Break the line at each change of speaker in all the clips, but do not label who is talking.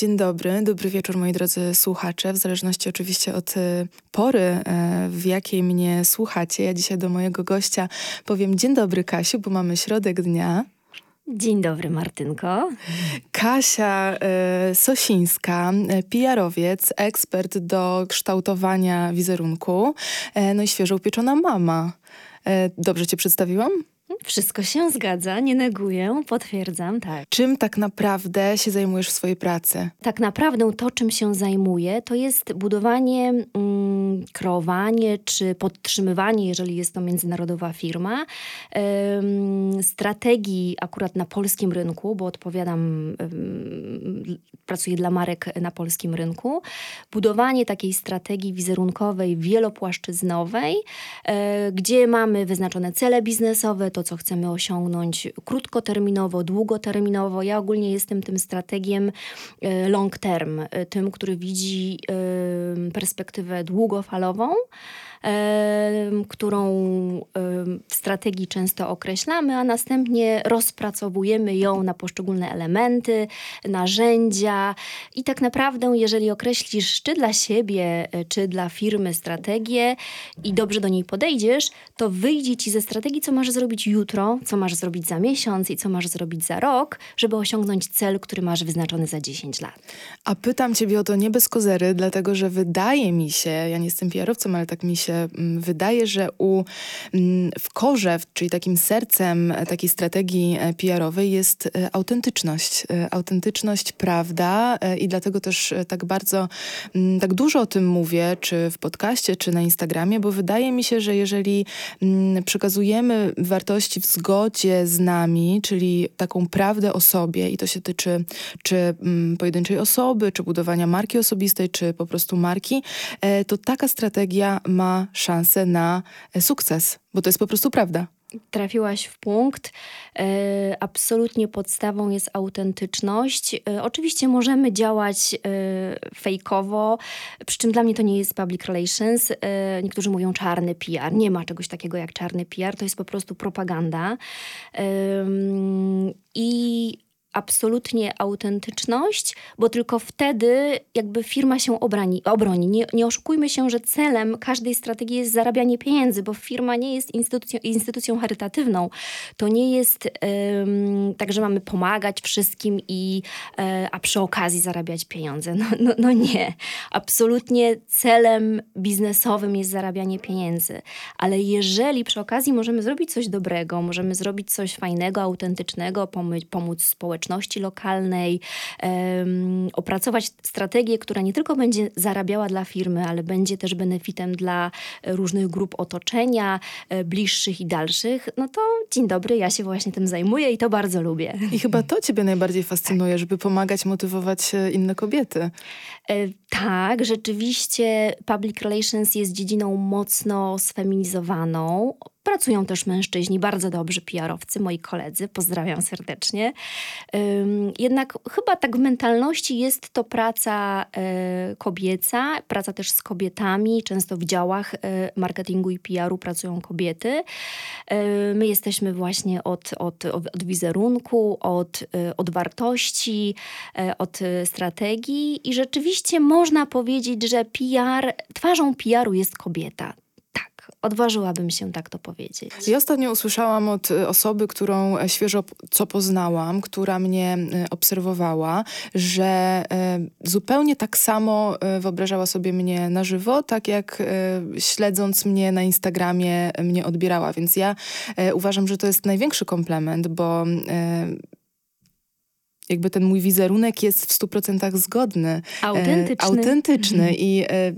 Dzień dobry, dobry wieczór moi drodzy słuchacze, w zależności oczywiście od e, pory, e, w jakiej mnie słuchacie. Ja dzisiaj do mojego gościa powiem dzień dobry Kasiu, bo mamy środek dnia.
Dzień dobry, Martynko.
Kasia y, Sosińska, PR-owiec, ekspert do kształtowania wizerunku, y, no i świeżo upieczona mama. Y, dobrze cię przedstawiłam?
Wszystko się zgadza, nie neguję, potwierdzam, tak.
Czym tak naprawdę się zajmujesz w swojej pracy?
Tak naprawdę to, czym się zajmuję, to jest budowanie, mm, kreowanie czy podtrzymywanie, jeżeli jest to międzynarodowa firma, ym, strategii akurat na polskim rynku, bo odpowiadam, ym, pracuję dla marek na polskim rynku, budowanie takiej strategii wizerunkowej, wielopłaszczyznowej, yy, gdzie mamy wyznaczone cele biznesowe, to co chcemy osiągnąć krótkoterminowo, długoterminowo. Ja ogólnie jestem tym strategiem e, long term, e, tym, który widzi e, perspektywę długofalową którą w strategii często określamy, a następnie rozpracowujemy ją na poszczególne elementy, narzędzia i tak naprawdę, jeżeli określisz czy dla siebie, e, czy dla firmy strategię i dobrze do niej podejdziesz, to wyjdzie ci ze strategii, co masz zrobić jutro, co masz zrobić za miesiąc i co masz zrobić za rok, żeby osiągnąć cel, który masz wyznaczony za 10 lat.
A pytam ciebie o to nie bez kozery, dlatego że wydaje mi się, ja nie jestem PR-owcem, ale tak mi się się mm, wydaje, że u, mm, w korze, czyli takim sercem takiej strategii e, PR-owej jest e, autentyczność. E, autentyczność, prawda i dlatego też tak bardzo, mm, tak dużo o tym mówię, czy w podcaście, czy na Instagramie, bo wydaje mi się, że jeżeli przekazujemy wartości w zgodzie z nami, czyli taką prawdę o sobie i to się tyczy czy pojedynczej osoby, czy budowania marki osobistej, czy po prostu marki, to taka strategia ma szansę na e, sukces, bo to jest po prostu prawda.
Trafiłaś w punkt. E, absolutnie podstawą jest autentyczność. E, oczywiście możemy działać fejkowo, przy czym dla mnie to nie jest public relations. Niektórzy mówią czarny PR. Nie ma czegoś takiego jak czarny PR, to jest po prostu propaganda. I absolutnie autentyczność, bo tylko wtedy jakby firma się obrani, obroni. Nie, nie oszukujmy się, że celem każdej strategii jest zarabianie pieniędzy, bo firma nie jest instytucją, instytucją charytatywną. To nie jest um, tak, że mamy pomagać wszystkim i um, a przy okazji zarabiać pieniądze. No, no, no nie. Absolutnie celem biznesowym jest zarabianie pieniędzy. Ale jeżeli przy okazji możemy zrobić coś dobrego, możemy zrobić coś fajnego, autentycznego, pomóc społeczeństwu, społeczności lokalnej, opracować strategię, która nie tylko będzie zarabiała dla firmy, ale będzie też benefitem dla różnych grup otoczenia, e, bliższych i dalszych, no to dzień dobry, ja się właśnie tym zajmuję i to bardzo lubię.
I chyba to ciebie najbardziej fascynuje, żeby pomagać, motywować e, inne kobiety. E,
tak, rzeczywiście public relations jest dziedziną mocno sfeminizowaną. Pracują też mężczyźni, bardzo dobrzy PR-owcy, moi koledzy, pozdrawiam serdecznie. Jednak chyba tak w mentalności jest to praca e, kobieca, praca też z kobietami. Często w działach e, marketingu i PR-u pracują kobiety. E, my jesteśmy właśnie od, od, od wizerunku, od, od wartości, od strategii i rzeczywiście można powiedzieć, że PR, twarzą PR-u jest kobieta odważyłabym się tak to powiedzieć.
Ja ostatnio usłyszałam od y, osoby, którą e, świeżo co poznałam, która mnie y, obserwowała, że y, zupełnie tak samo wyobrażała sobie mnie na żywo, tak jak śledząc mnie na Instagramie mnie odbierała. Więc ja uważam, że to jest największy komplement, bo jakby ten mój wizerunek jest w stu procentach zgodny.
Autentyczny.
E, autentyczny mhm. i e,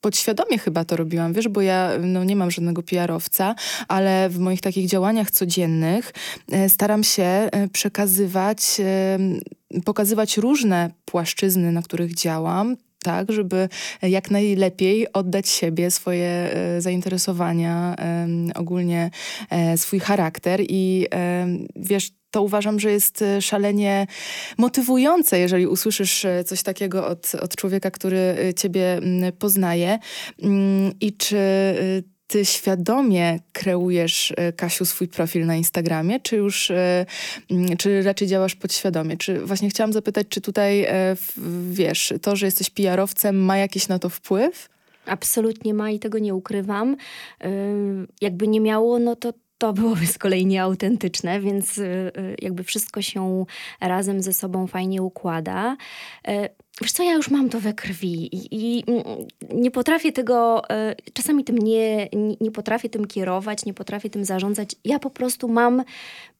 podświadomie chyba to robiłam, wiesz, bo ja no, nie mam żadnego PR-owca, ale w moich takich działaniach codziennych e, staram się e, przekazywać, e, pokazywać różne płaszczyzny, na których działam, tak, żeby jak najlepiej oddać siebie, swoje zainteresowania, ogólnie swój charakter i wiesz, to uważam, że jest e, szalenie motywujące, jeżeli usłyszysz e, coś takiego od, od człowieka, który e, ciebie poznaje. Mm, I czy ty świadomie kreujesz, Kasiu, swój profil na Instagramie, czy już, e, czy raczej działasz podświadomie? Czy właśnie chciałam zapytać, czy tutaj, wiesz, to, że jesteś PR-owcem ma jakiś na to wpływ?
Absolutnie ma i tego nie ukrywam. Jakby nie miało, no to to byłoby z kolei nieautentyczne, więc y, y, jakby wszystko się razem ze sobą fajnie układa. E, wiesz co, ja już mam to we krwi i, i mm, nie potrafię tego, e, czasami tym nie, nie, nie potrafię tym kierować, nie potrafię tym zarządzać. Ja po prostu mam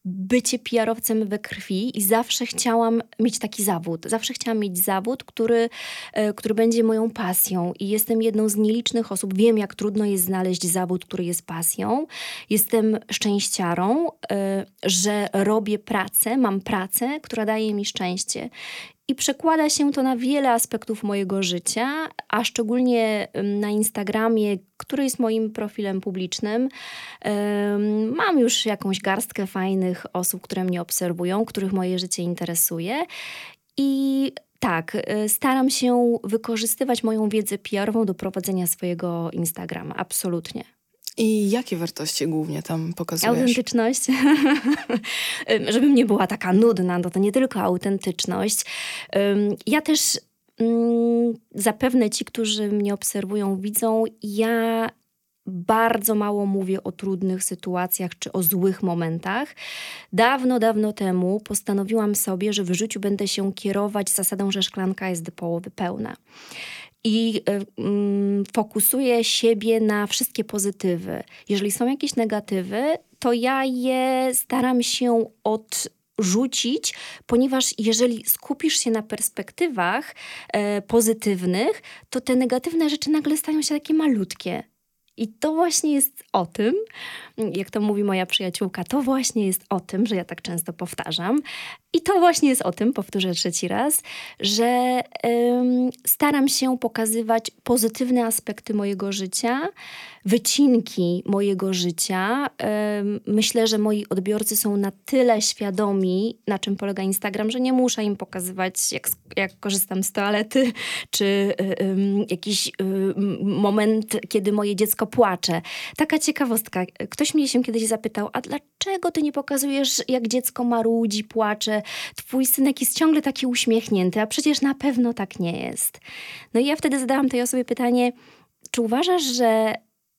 bycie PR-owcem we krwi i zawsze chciałam mieć taki zawód. Zawsze chciałam mieć zawód, który, e, który będzie moją pasją i jestem jedną z nielicznych osób. Wiem, jak trudno jest znaleźć zawód, który jest pasją. Jestem szczęściarą, e, że robię pracę, mam pracę, która daje mi szczęście. I przekłada się to na wiele aspektów mojego życia, a szczególnie na Instagramie, który jest moim profilem publicznym. Mam już jakąś garstkę fajnych osób, które mnie obserwują, których moje życie interesuje. I tak, y, staram się wykorzystywać moją wiedzę PR-ową do prowadzenia swojego Instagrama. Absolutnie.
I jakie wartości głównie tam pokazujesz?
Autentyczność. Żebym nie była taka nudna, no to nie tylko autentyczność. Ja też mm, zapewne ci, którzy mnie obserwują, widzą, ja bardzo mało mówię o trudnych sytuacjach czy o złych momentach. Dawno, dawno temu postanowiłam sobie, że w życiu będę się kierować zasadą, że szklanka jest do połowy pełna i y, fokusuję siebie na wszystkie pozytywy. Jeżeli są jakieś negatywy, to ja je staram się odrzucić, ponieważ jeżeli skupisz się na perspektywach e, pozytywnych, to te negatywne rzeczy nagle stają się takie malutkie. I to właśnie jest o tym, jak to mówi moja przyjaciółka, to właśnie jest o tym, że ja tak często powtarzam. I to właśnie jest o tym, powtórzę trzeci raz, że ym, staram się pokazywać pozytywne aspekty mojego życia, wycinki mojego życia. Myślę, że moi odbiorcy są na tyle świadomi, na czym polega Instagram, że nie muszę im pokazywać, jak, jak korzystam z toalety, czy jakiś moment, kiedy moje dziecko płacze. Taka ciekawostka. Ktoś mnie się kiedyś zapytał, a dlaczego ty nie pokazujesz, jak dziecko marudzi, płacze? Twój synek jest ciągle taki uśmiechnięty, a przecież na pewno tak nie jest. No i ja wtedy zadałam tej osobie pytanie, czy uważasz, że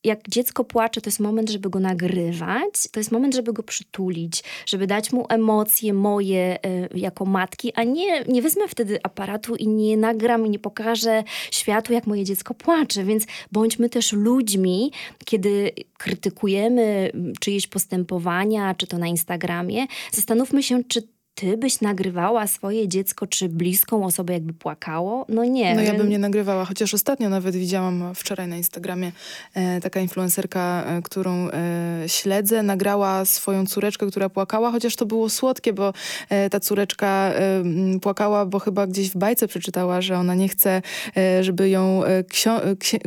jak dziecko płacze, to jest moment, żeby go nagrywać, to jest moment, żeby go przytulić, żeby dać mu emocje moje y, jako matki, a nie, nie wezmę wtedy aparatu i nie nagram i nie pokażę światu, jak moje dziecko płacze. Więc bądźmy też ludźmi, kiedy krytykujemy czyjeś postępowania, czy to na Instagramie, zastanówmy się, czy ty byś nagrywała swoje dziecko czy bliską osobę, jakby płakało? No nie.
No ja bym nie nagrywała, chociaż ostatnio nawet widziałam wczoraj na Instagramie e, taka influencerka, e, którą e, śledzę, nagrała swoją córeczkę, która płakała, chociaż to było słodkie, bo e, ta córeczka e, płakała, bo chyba gdzieś w bajce przeczytała, że ona nie chce, e, żeby ją ksio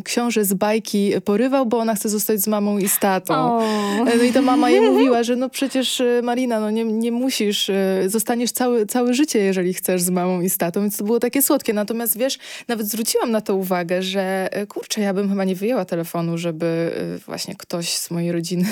książę z bajki porywał, bo ona chce zostać z mamą i z tatą. No i ta mama jej mówiła, że no przecież Marina, no nie, nie musisz zostaniesz całe, całe życie, jeżeli chcesz z mamą i z tatą, więc to było takie słodkie. Natomiast wiesz, nawet zwróciłam na to uwagę, że e, kurczę, ja bym chyba nie wyjęła telefonu, żeby e, właśnie ktoś z mojej rodziny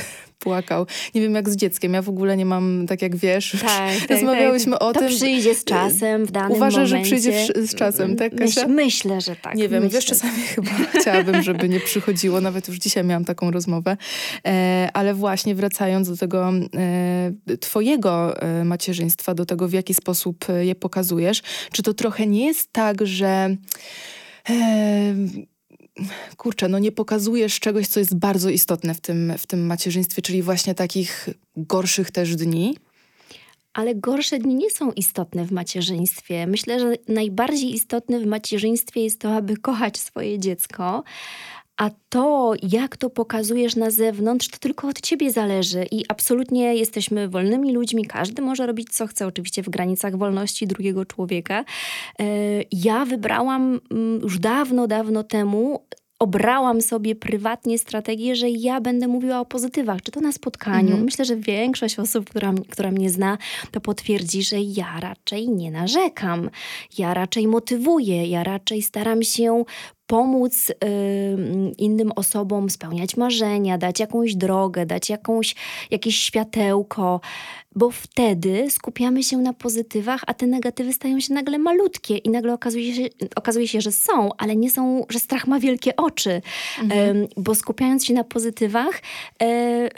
płakał. Nie wiem jak z dzieckiem. Ja w ogóle nie mam, tak jak wiesz, tak, tak, rozmawiałyśmy tak. o
to
tym.
przyjdzie z czasem w danym
Uważa,
momencie.
że przyjdzie z czasem, tak Kasia?
Myślę, że tak.
Nie wiem,
myślę.
wiesz, czasami chyba chciałabym, żeby nie przychodziło. Nawet już dzisiaj miałam taką rozmowę. E, ale właśnie wracając do tego e, twojego e, macierzyństwa, do tego w jaki sposób je pokazujesz, czy to trochę nie jest tak, że e, kurczę, no nie pokazujesz czegoś, co jest bardzo istotne w tym, w tym macierzyństwie, czyli właśnie takich gorszych też dni.
Ale gorsze dni nie są istotne w macierzyństwie. Myślę, że najbardziej istotne w macierzyństwie jest to, aby kochać swoje dziecko, a to, jak to pokazujesz na zewnątrz, to tylko od ciebie zależy i absolutnie jesteśmy wolnymi ludźmi. Każdy może robić co chce, oczywiście w granicach wolności drugiego człowieka. E, ja wybrałam mm, już dawno, dawno temu obrałam sobie prywatnie strategię, że ja będę mówiła o pozytywach, czy to na spotkaniu. Mhm. Myślę, że większość osób, która, która mnie zna, to potwierdzi, że ja raczej nie narzekam. Ja raczej motywuję, ja raczej staram się pomóc y, innym osobom spełniać marzenia, dać jakąś drogę, dać jakąś, jakieś światełko bo wtedy skupiamy się na pozytywach, a te negatywy stają się nagle malutkie i nagle okazuje się, okazuje się że są, ale nie są, że strach ma wielkie oczy, mhm. bo skupiając się na pozytywach, e,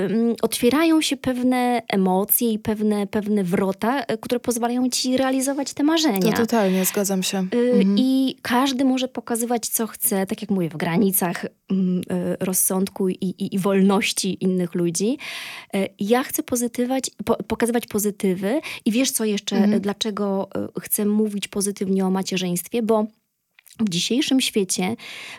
otwierają się pewne emocje i pewne, pewne wrota, e, które pozwalają ci realizować te marzenia.
To totalnie, zgadzam się. E,
mhm. I każdy może pokazywać, co chce, tak jak mówię, w granicach mm, rozsądku i, i, i wolności innych ludzi. Ja chcę pozytywać, po, pokazywać pokazywać pozytywy. I wiesz co jeszcze, mhm. dlaczego e, chcę mówić pozytywnie o macierzyństwie? Bo w dzisiejszym świecie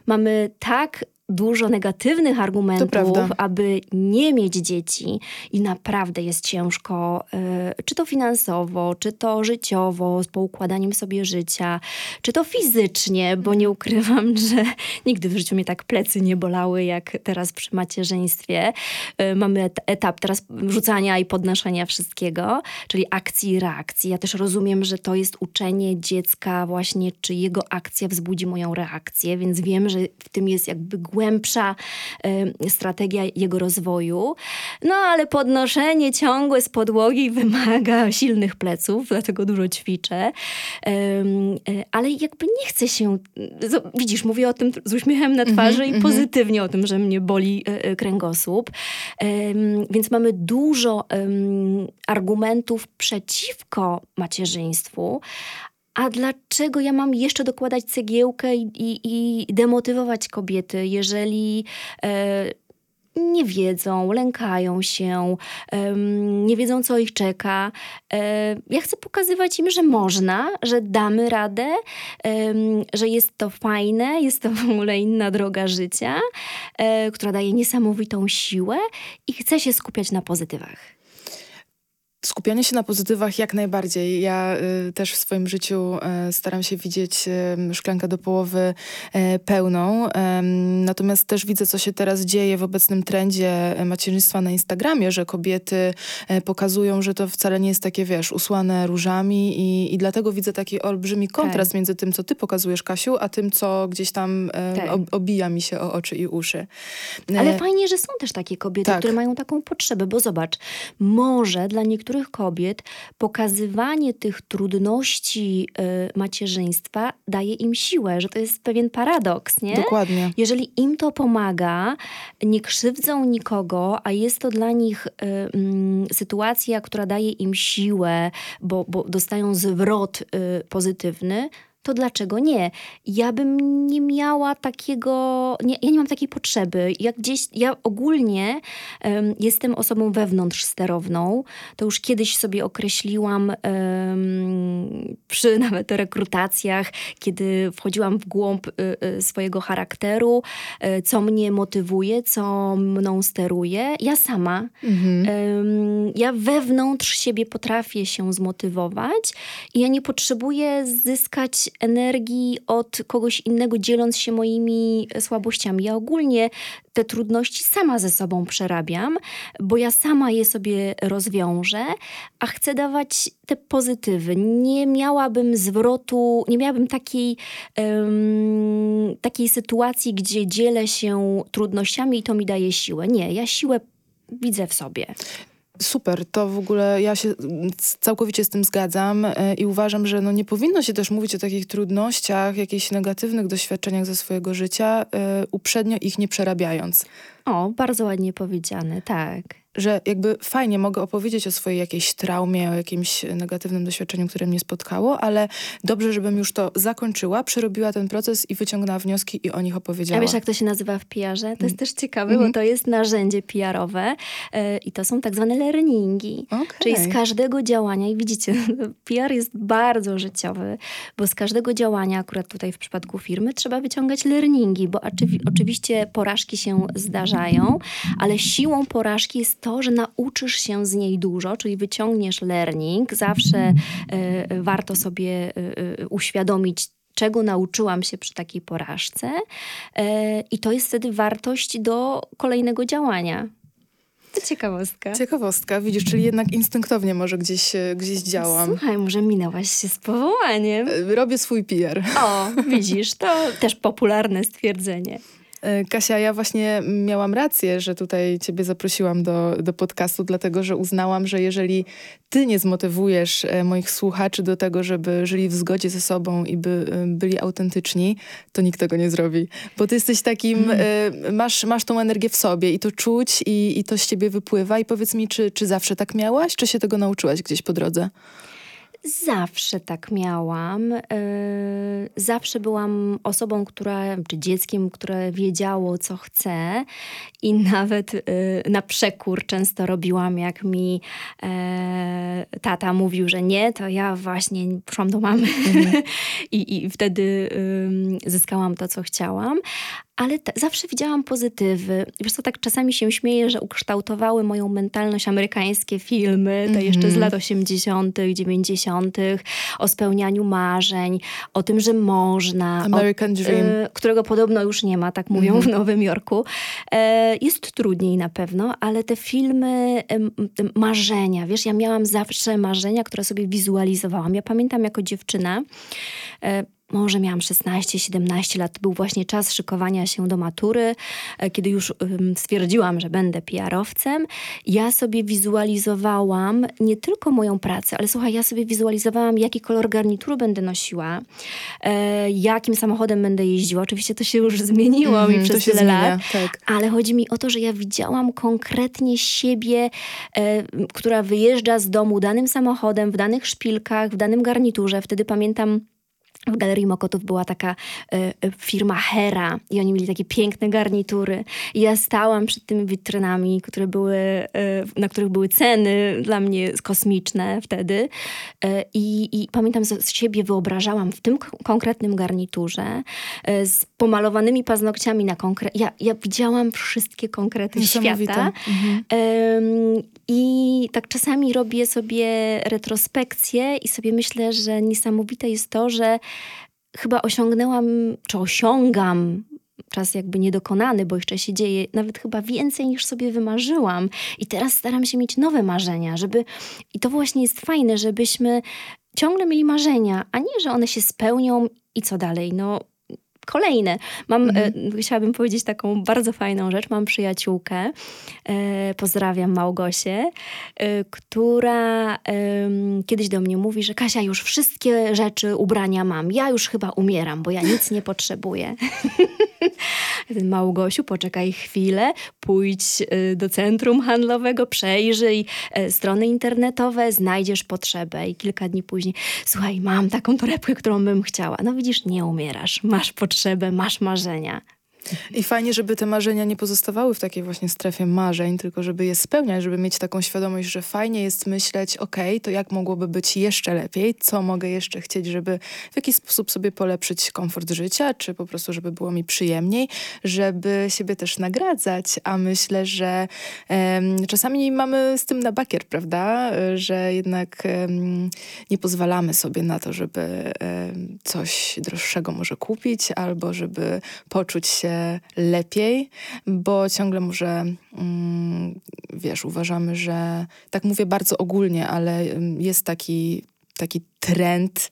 mamy tak dużo negatywnych argumentów, aby nie mieć dzieci i naprawdę jest ciężko, y, czy to finansowo, czy to życiowo, z poukładaniem sobie życia, czy to fizycznie, bo nie ukrywam, że nigdy w życiu mnie tak plecy nie bolały, jak teraz przy macierzyństwie. Y, mamy etap teraz rzucania i podnoszenia wszystkiego, czyli akcji i reakcji. Ja też rozumiem, że to jest uczenie dziecka właśnie, czy jego akcja wzbudzi moją reakcję, więc wiem, że w tym jest jakby głębsza y, strategia jego rozwoju. No ale podnoszenie ciągłe z podłogi wymaga silnych pleców, dlatego dużo ćwiczę. Y, y, ale jakby nie chcę się, widzisz, mówię o tym z uśmiechem na twarzy mm -hmm, i mhm. pozytywnie o tym, że mnie boli kręgosłup. Więc mamy dużo argumentów przeciwko macierzyństwu, a dlaczego ja mam jeszcze dokładać cegiełkę i, i, i demotywować kobiety, jeżeli e, nie wiedzą, lękają się, e, nie wiedzą, co ich czeka. E, ja chcę pokazywać im, że można, że damy radę, że jest to fajne, jest to w ogóle inna droga życia, e, która daje niesamowitą siłę i chcę się skupiać na pozytywach.
Skupianie się na pozytywach jak najbardziej. Ja y, też w swoim życiu y, staram się widzieć y, szklankę do połowy y, pełną. natomiast też widzę, co się teraz dzieje w obecnym trendzie macierzyństwa na Instagramie, że kobiety y, pokazują, że to wcale nie jest takie, wiesz, usłane różami i, i dlatego widzę taki olbrzymi kontrast tak. między tym, co ty pokazujesz, Kasiu, a tym, co gdzieś tam y, tak. obija mi się o oczy i uszy.
Ale fajnie, że są też takie kobiety, tak. które mają taką potrzebę, bo zobacz, może dla niektórych niektórych kobiet pokazywanie tych trudności y, macierzyństwa daje im siłę, że to jest pewien paradoks, nie?
Dokładnie.
Jeżeli im to pomaga, nie krzywdzą nikogo, a jest to dla nich y, y, sytuacja, która daje im siłę, bo, bo dostają zwrot y, pozytywny, to dlaczego nie? Ja bym nie miała takiego, nie, ja nie mam takiej potrzeby. Jak gdzieś, ja ogólnie um, jestem osobą wewnątrz sterowną. To już kiedyś sobie określiłam um, przy nawet rekrutacjach, kiedy wchodziłam w głąb y, y, swojego charakteru, y, co mnie motywuje, co mną steruje. Ja sama. Mhm. Um, ja wewnątrz siebie potrafię się zmotywować i ja nie potrzebuję zyskać energii od kogoś innego, dzieląc się moimi słabościami. Ja ogólnie te trudności sama ze sobą przerabiam, bo ja sama je sobie rozwiążę, a chcę dawać te pozytywy. Nie miałabym zwrotu, nie miałabym takiej, um, takiej sytuacji, gdzie dzielę się trudnościami i to mi daje siłę. Nie, ja siłę widzę w sobie.
Super, to w ogóle ja się całkowicie z tym zgadzam e, i uważam, że no nie powinno się też mówić o takich trudnościach, jakichś negatywnych doświadczeniach ze swojego życia, e, uprzednio ich nie przerabiając.
O, bardzo ładnie powiedziane, tak
że jakby fajnie mogę opowiedzieć o swojej jakiejś traumie, o jakimś negatywnym doświadczeniu, które mnie spotkało, ale dobrze, żebym już to zakończyła, przerobiła ten proces i wyciągnęła wnioski i o nich opowiedziała.
A wiesz, jak to się nazywa w PR-ze? To jest mm. też ciekawe, mm -hmm. bo to jest narzędzie PR-owe yy, i to są tak zwane learningi. Okay. Czyli z każdego działania, i widzicie, PR jest bardzo życiowy, bo z każdego działania, akurat tutaj w przypadku firmy, trzeba wyciągać learningi, bo oczywiście porażki się zdarzają, ale siłą porażki jest to, że nauczysz się z niej dużo, czyli wyciągniesz learning. Zawsze y, warto sobie y, uświadomić, czego nauczyłam się przy takiej porażce, y, i to jest wtedy wartość do kolejnego działania. To ciekawostka.
Ciekawostka, widzisz, czyli jednak instynktownie może gdzieś, gdzieś działam.
Słuchaj, może minęłaś się z powołaniem.
Robię swój PR.
O, widzisz, to też popularne stwierdzenie.
E, Kasia, ja właśnie miałam rację, że tutaj ciebie zaprosiłam do, do podcastu, dlatego że uznałam, że jeżeli ty nie zmotywujesz e, moich słuchaczy do tego, żeby żyli w zgodzie ze sobą i by e, byli autentyczni, to nikt tego nie zrobi. Bo ty jesteś takim, hmm. masz, masz tą energię w sobie i to czuć i, i to z ciebie wypływa. I powiedz mi, czy, czy zawsze tak miałaś, czy się tego nauczyłaś gdzieś po drodze?
Zawsze tak miałam. E, zawsze byłam osobą, która, czy dzieckiem, które wiedziało, co chce, i nawet e, na przekór często robiłam, jak mi e, tata mówił, że nie, to ja właśnie poszłam do mamy mhm. I, i wtedy zyskałam to, co chciałam ale zawsze widziałam pozytywy. Wiesz co, tak czasami się śmieję, że ukształtowały moją mentalność amerykańskie filmy, te jeszcze z lat 80., 90., o spełnianiu marzeń, o tym, że można.
American
o,
Dream.
Y, którego podobno już nie ma, tak mówią w Nowym Jorku. E, jest trudniej na pewno, ale te filmy, y, marzenia, wiesz, ja miałam zawsze marzenia, które sobie wizualizowałam. Ja pamiętam jako dziewczyna, e, może miałam 16-17 lat, był właśnie czas szykowania się do matury, e, kiedy już stwierdziłam, że będę PR-owcem. Ja sobie wizualizowałam nie tylko moją pracę, ale słuchaj, ja sobie wizualizowałam, jaki kolor garnitury będę nosiła, e, jakim samochodem będę jeździła. Oczywiście to się już zmieniło mm, mi przez tyle zmienia, lat, tak. ale chodzi mi o to, że ja widziałam konkretnie siebie, e, która wyjeżdża z domu danym samochodem, w danych szpilkach, w danym garniturze. Wtedy pamiętam, w Galerii Mokotów była taka y, firma Hera i oni mieli takie piękne garnitury. I ja stałam przed tymi witrynami, które były, y, na których były ceny dla mnie kosmiczne wtedy. Y, I pamiętam, z siebie wyobrażałam w tym konkretnym garniturze z pomalowanymi paznokciami na konkret... Ja, ja widziałam wszystkie konkrety świata. Mhm. I tak czasami robię sobie retrospekcję i sobie myślę, że niesamowite jest to, że chyba osiągnęłam, czy osiągam czas jakby niedokonany, bo jeszcze się dzieje nawet chyba więcej niż sobie wymarzyłam. I teraz staram się mieć nowe marzenia, żeby. I to właśnie jest fajne, żebyśmy ciągle mieli marzenia, a nie, że one się spełnią i co dalej. No, kolejne. Mam, mhm. e, chciałabym powiedzieć taką bardzo fajną rzecz. Mam przyjaciółkę, e, pozdrawiam Małgosię, e, która kiedyś do mnie mówi, że Kasia, już wszystkie rzeczy, ubrania mam. Ja już chyba umieram, bo ja nic nie potrzebuję. Małgosiu, poczekaj chwilę, pójdź e, do centrum handlowego, przejrzyj e, strony internetowe, znajdziesz potrzebę. I kilka dni później, słuchaj, mam taką torebkę, którą bym chciała. No widzisz, nie umierasz, masz potrzebę potrzebę, masz marzenia.
I fajnie, żeby te marzenia nie pozostawały w takiej właśnie strefie marzeń, tylko żeby je spełniać, żeby mieć taką świadomość, że fajnie jest myśleć, ok, to jak mogłoby być jeszcze lepiej, co mogę jeszcze chcieć, żeby w jakiś sposób sobie polepszyć komfort życia, czy po prostu, żeby było mi przyjemniej, żeby siebie też nagradzać, a myślę, że um, czasami mamy z tym na bakier, prawda, że jednak um, nie pozwalamy sobie na to, żeby um, coś droższego może kupić, albo żeby poczuć się lepiej, bo ciągle może, mm, wiesz, uważamy, że, tak mówię bardzo ogólnie, ale mm, jest taki, taki trend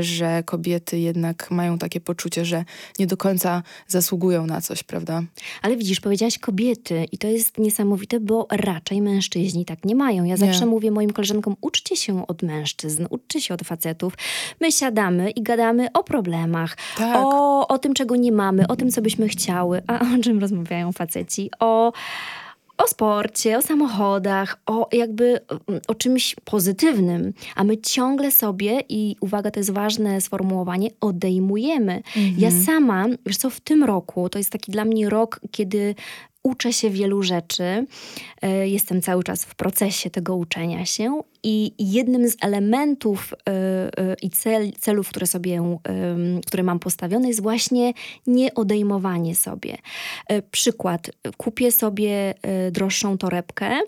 że kobiety jednak mają takie poczucie, że nie do końca zasługują na coś, prawda?
Ale widzisz, powiedziałaś kobiety i to jest niesamowite, bo raczej mężczyźni tak nie mają. Ja zawsze nie. mówię moim koleżankom, uczcie się od mężczyzn, uczcie się od facetów. My siadamy i gadamy o problemach, tak. o, o tym, czego nie mamy, o tym, co byśmy chciały. A o czym rozmawiają faceci? O o sporcie, o samochodach, o jakby o czymś pozytywnym, a my ciągle sobie, i uwaga, to jest ważne sformułowanie, odejmujemy. Mhm. Ja sama, wiesz co, w tym roku, to jest taki dla mnie rok, kiedy uczę się wielu rzeczy. E, jestem cały czas w procesie tego uczenia się i jednym z elementów e, e, i cel, celów, które sobie, które mam postawione jest właśnie nieodejmowanie sobie. Przykład, kupię sobie droższą torebkę,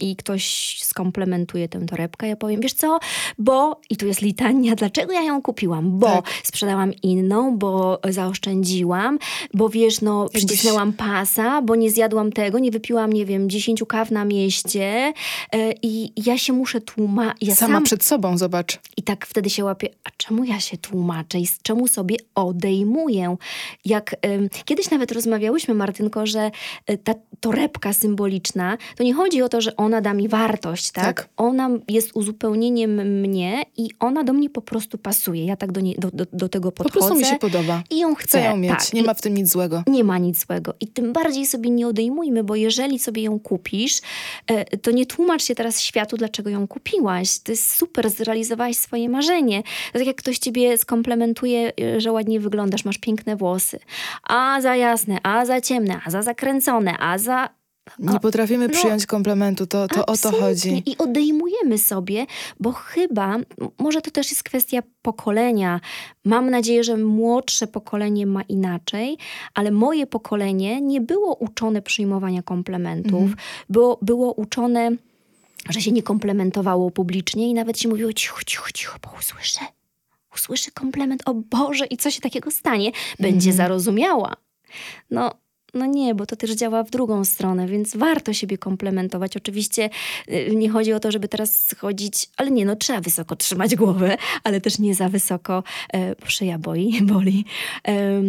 i ktoś skomplementuje tę torebkę, ja powiem, wiesz co, bo, i tu jest litania, dlaczego ja ją kupiłam, bo tak. sprzedałam inną, bo zaoszczędziłam, bo wiesz, no przycisnęłam pasa, bo nie zjadłam tego, nie wypiłam, nie wiem, dziesięciu kaw na mieście yy, i ja się muszę tłumaczyć. Ja
Sama sam... przed sobą, zobacz.
I tak wtedy się łapię, a czemu ja się tłumaczę i z czemu sobie odejmuję? Jak yy, kiedyś nawet rozmawiałyśmy, Martynko, że yy, ta torebka symboliczna, to nie chodzi o to, że ona da mi wartość, tak? tak? Ona jest uzupełnieniem mnie i ona do mnie po prostu pasuje. Ja tak do, nie, do, do, do tego podchodzę.
Po prostu mi się podoba.
I ją chcę. chcę
ją mieć. Tak. Nie ma w tym nic złego.
Nie ma nic złego. I tym bardziej sobie nie odejmujmy, bo jeżeli sobie ją kupisz, e, to nie tłumacz się teraz światu, dlaczego ją kupiłaś. To jest super, zrealizowałaś swoje marzenie. To tak jak ktoś ciebie skomplementuje, e, że ładnie wyglądasz, masz piękne włosy. A za jasne, a za ciemne, a za zakręcone, a za
nie potrafimy no, przyjąć komplementu, to, to o to chodzi.
I odejmujemy sobie, bo chyba, może to też jest kwestia pokolenia. Mam nadzieję, że młodsze pokolenie ma inaczej, ale moje pokolenie nie było uczone przyjmowania komplementów, mhm. było, było uczone, że się nie komplementowało publicznie i nawet się mówiło cicho, cicho, cicho, bo usłyszę. Usłyszę komplement, o Boże, i co się takiego stanie? Będzie mhm. zarozumiała. No, no nie, bo to też działa w drugą stronę, więc warto siebie komplementować. Oczywiście y, nie chodzi o to, żeby teraz schodzić, ale nie, no trzeba wysoko trzymać głowę, ale też nie za wysoko, e, szyja boi, boli. E,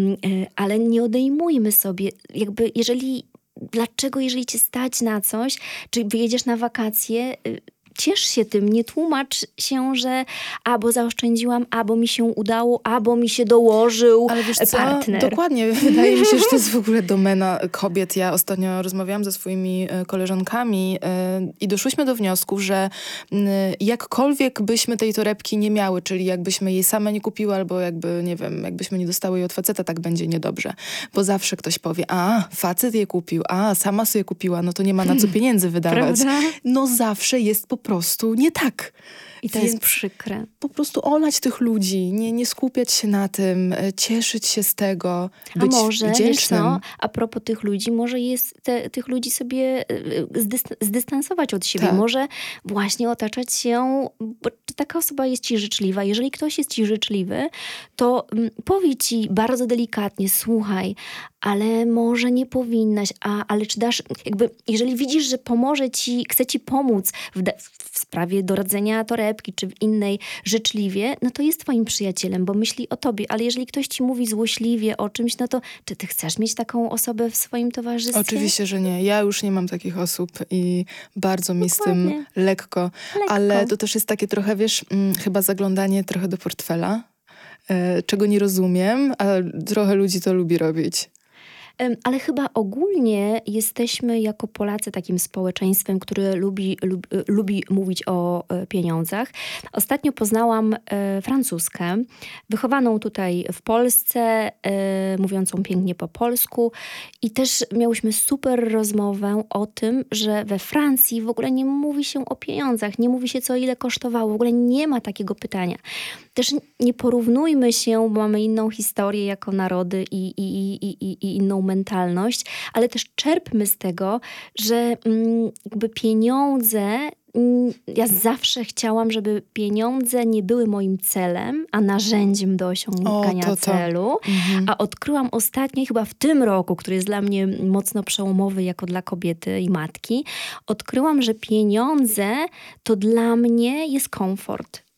ale nie odejmujmy sobie, jakby jeżeli, dlaczego jeżeli cię stać na coś, czy wyjedziesz na wakacje, y, ciesz się tym, nie tłumacz się, że albo zaoszczędziłam, albo mi się udało, albo mi się dołożył Ale wiesz co? partner.
Dokładnie. Wydaje mi się, że to jest w ogóle domena kobiet. Ja ostatnio rozmawiałam ze swoimi e, koleżankami e, i doszłyśmy do wniosku, że jakkolwiek byśmy tej torebki nie miały, czyli jakbyśmy jej same nie kupiły, albo jakby, nie wiem, jakbyśmy nie dostały jej od faceta, tak będzie niedobrze. Bo zawsze ktoś powie, a, facet je kupił, a, sama sobie kupiła, no to nie ma na co pieniędzy wydawać. Prawda? No zawsze jest po prostu nie tak.
I to Więc jest przykre.
Po prostu olać tych ludzi, nie, nie skupiać się na tym, e, cieszyć się z tego,
a
być
może,
wdzięcznym.
Co, a propos tych ludzi, może jest te, tych ludzi sobie e, zdystansować od siebie. Tak. Może właśnie otaczać się, bo taka osoba jest ci życzliwa. Jeżeli ktoś jest ci życzliwy, to mm, powie ci bardzo delikatnie, słuchaj, ale może nie powinnaś, a, ale czy dasz, jakby, jeżeli widzisz, że pomoże ci, chce ci pomóc w, w sprawie doradzenia torebki, czy w innej życzliwie, no to jest twoim przyjacielem, bo myśli o tobie, ale jeżeli ktoś ci mówi złośliwie o czymś, no to czy ty chcesz mieć taką osobę w swoim towarzystwie?
Oczywiście, że nie. Ja już nie mam takich osób i bardzo mi Dokładnie. z tym lekko, lekko, ale to też jest takie trochę, wiesz, mm, chyba zaglądanie trochę do portfela, e, czego nie rozumiem, a trochę ludzi to lubi robić.
Ale chyba ogólnie jesteśmy jako Polacy takim społeczeństwem, które lubi, lubi, lubi mówić o e, pieniądzach. Ostatnio poznałam e, francuskę, wychowaną tutaj w Polsce, e, mówiącą pięknie po polsku i też miałyśmy super rozmowę o tym, że we Francji w ogóle nie mówi się o pieniądzach, nie mówi się co ile kosztowało, w ogóle nie ma takiego pytania. Też nie porównujmy się, bo mamy inną historię jako narody i, i, i, i, i inną mentalność, ale też czerpmy z tego, że mm, jakby pieniądze mm, ja zawsze chciałam, żeby pieniądze nie były moim celem, a narzędziem do osiągania o, to, to. celu. Mhm. A odkryłam ostatnio, chyba w tym roku, który jest dla mnie mocno przełomowy jako dla kobiety i matki, odkryłam, że pieniądze to dla mnie jest komfort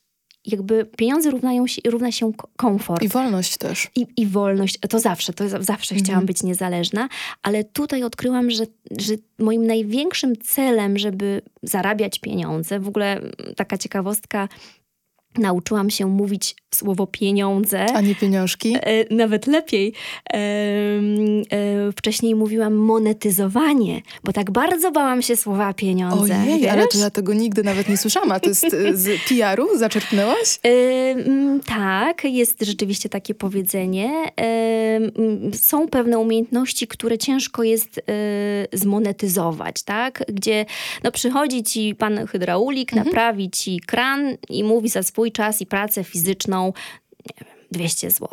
jakby pieniądze równają się, równa się komfort.
I wolność też.
I, i wolność, to zawsze, to zawsze mhm. chciałam być niezależna, ale tutaj odkryłam, że, że moim największym celem, żeby zarabiać pieniądze, w ogóle taka ciekawostka, nauczyłam się mówić słowo pieniądze.
A nie pieniążki?
E, nawet lepiej. E, e, wcześniej mówiłam monetyzowanie, bo tak bardzo bałam się słowa pieniądze.
Ojej, wiesz? ale to ja tego nigdy nawet nie słyszałam. A to jest e, z PR-u? Zaczerpnęłaś?
Tak, jest rzeczywiście takie powiedzenie. Są pewne umiejętności, które ciężko jest zmonetyzować, tak? Gdzie no, przychodzi ci pan hydraulik, mhm. naprawi ci kran i mówi za swój czas i pracę fizyczną nie wiem, 200 zł.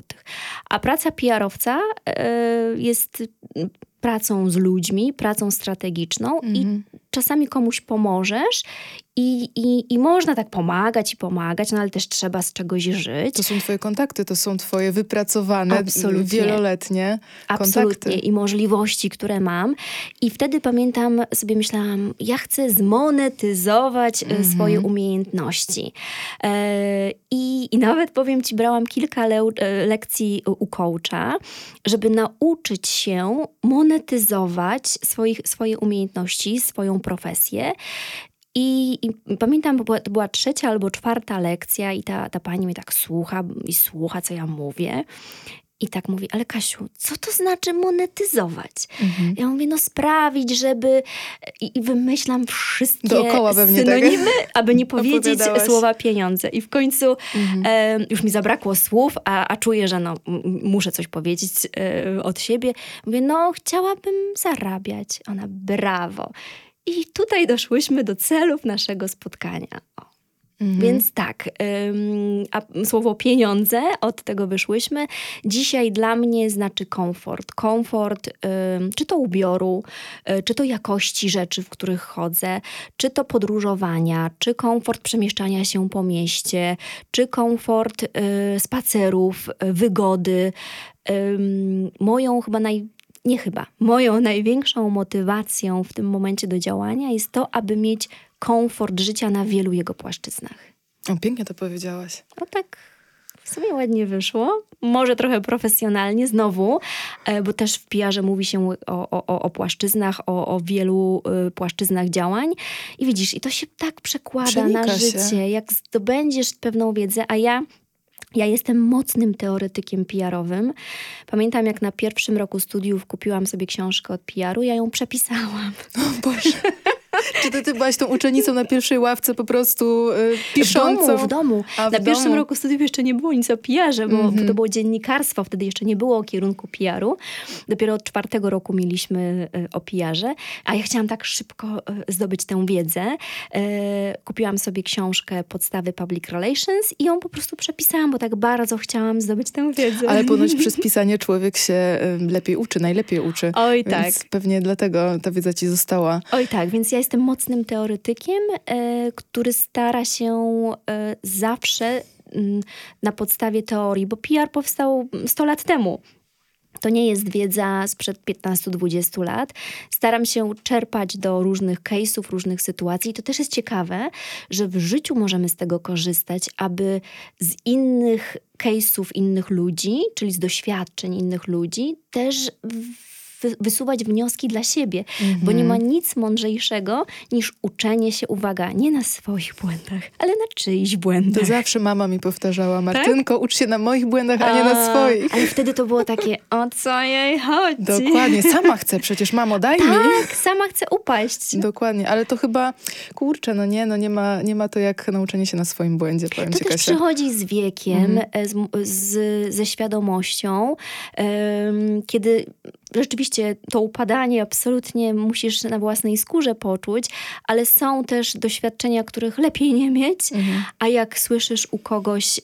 A praca PR-owca y, jest pracą z ludźmi, pracą strategiczną mhm. i czasami komuś pomożesz i, i, I można tak pomagać i pomagać, no ale też trzeba z czegoś żyć.
To są twoje kontakty, to są twoje wypracowane, Absolutnie. wieloletnie
kontakty. Absolutnie. I możliwości, które mam. I wtedy pamiętam, sobie myślałam, ja chcę zmonetyzować mm -hmm. swoje umiejętności. E, i, I nawet powiem ci, brałam kilka le e, lekcji u coacha, żeby nauczyć się monetyzować swoich, swoje umiejętności, swoją profesję. I, I, pamiętam, bo była, to była trzecia albo czwarta lekcja, i ta, ta pani mnie tak słucha i słucha, co ja mówię. I tak mówi, ale Kasiu, co to znaczy monetyzować? Mhm. Ja mówię, no sprawić, żeby... I, i wymyślam wszystkie Dookoła synonimy, tak? aby nie powiedzieć słowa pieniądze. I w końcu mhm. e, już mi zabrakło słów, a, a czuję, że no, muszę coś powiedzieć e, od siebie. Mówię, no chciałabym zarabiać. Ona, brawo. I tutaj doszłyśmy do celów naszego spotkania. Mhm. Więc tak, ym, a słowo pieniądze, od tego wyszłyśmy. Dzisiaj dla mnie znaczy komfort. Komfort, ym, czy to ubioru, y, czy to jakości rzeczy, w których chodzę, czy to podróżowania, czy komfort przemieszczania się po mieście, czy komfort y, spacerów, y, wygody. moją chyba naj, nie chyba, moją największą motywacją w tym momencie do działania jest to, aby mieć komfort życia na wielu jego płaszczyznach.
O, pięknie to powiedziałaś.
O tak w sumie ładnie wyszło. Może trochę profesjonalnie znowu, e, bo też w PR mówi się o, o, o płaszczyznach, o, o wielu y, płaszczyznach działań. I widzisz, i to się tak przekłada Przenika na życie. Się. Jak zdobędziesz pewną wiedzę, a ja ja jestem mocnym teoretykiem PR-owym. Pamiętam, jak na pierwszym roku studiów kupiłam sobie książkę od PR-u, ja ją przepisałam.
O Boże. Czy ty, ty byłaś tą uczennicą na pierwszej ławce po prostu y, piszącą?
W domu, w domu. A, w na domu. pierwszym roku studiów jeszcze nie było nic o PR-ze, bo mm -hmm. to było dziennikarstwo, wtedy jeszcze nie było kierunku PR-u. Dopiero od czwartego roku mieliśmy y, o PR-ze, a ja chciałam tak szybko y, zdobyć tę wiedzę. Y, kupiłam sobie książkę Podstawy Public Relations i ją po prostu przepisałam, bo tak bardzo chciałam zdobyć tę wiedzę.
Ale ponoć przez pisanie człowiek się lepiej uczy, najlepiej uczy.
Oj tak.
Więc pewnie dlatego ta wiedza ci została.
Oj tak, więc ja jestem mocnym teoretykiem, e, który stara się e, zawsze mm, na podstawie teorii, bo PR powstał 100 lat temu. To nie jest wiedza sprzed 15-20 lat. Staram się czerpać do różnych case'ów, różnych sytuacji. I to też jest ciekawe, że w życiu możemy z tego korzystać, aby z innych case'ów innych ludzi, czyli z doświadczeń innych ludzi, też wysuwać wnioski dla siebie, bo nie ma mhm. nic mądrzejszego niż uczenie się, uwaga, nie na swoich błędach, ale na czyichś błędach.
To zawsze mama mi powtarzała, tak? Martynko, tak? ucz się na moich błędach, a, a nie na swoich.
Ale wtedy to było takie, o co jej chodzi?
Dokładnie, sama chcę przecież, mamo, daj
tak,
mi.
Tak, sama chcę upaść.
Dokładnie, ale to chyba, kurczę, no nie, no nie ma, nie ma to jak nauczenie się na swoim błędzie, powiem
to
ci,
też Kasia. przychodzi z wiekiem, mm. z, z, ze świadomością, um, kiedy rzeczywiście to upadanie absolutnie musisz na własnej skórze poczuć, ale są też doświadczenia, których lepiej nie mieć, mhm. a jak słyszysz u kogoś, y,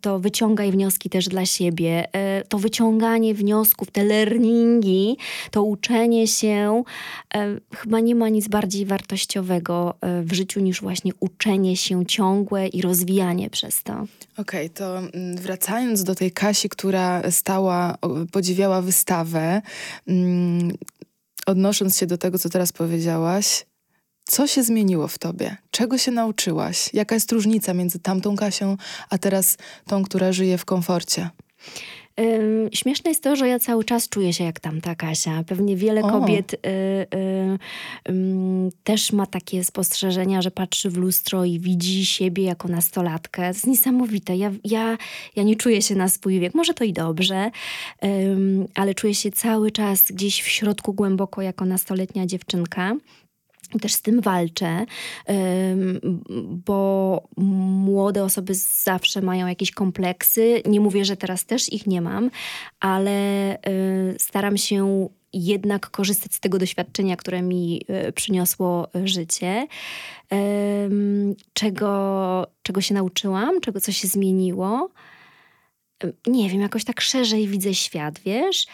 to wyciągaj wnioski też dla siebie. Y, to wyciąganie wniosków, te learningi, to uczenie się, y, chyba nie ma nic bardziej wartościowego w życiu niż właśnie uczenie się ciągłe i rozwijanie przez to.
Okej, okay, to mm, wracając do tej Kasi, która stała, podziwiała wystawę, odnosząc się do tego, co teraz powiedziałaś, co się zmieniło w tobie? Czego się nauczyłaś? Jaka jest różnica między tamtą Kasią, a teraz tą, która żyje w komforcie?
Śmieszne jest to, że ja cały czas czuję się jak tamta Kasia. Pewnie wiele o. kobiet y, y, y, też ma takie spostrzeżenia, że patrzy w lustro i widzi siebie jako nastolatkę. To jest niesamowite. Ja, ja, ja nie czuję się na swój wiek. Może to i dobrze, ale czuję się cały czas gdzieś w środku głęboko jako nastoletnia dziewczynka też z tym walczę, bo młode osoby zawsze mają jakieś kompleksy. Nie mówię, że teraz też ich nie mam, ale y, staram się jednak korzystać z tego doświadczenia, które mi y, przyniosło życie. Czego, czego się nauczyłam, czego co się zmieniło. Nie wiem, jakoś tak szerzej widzę świat, wiesz?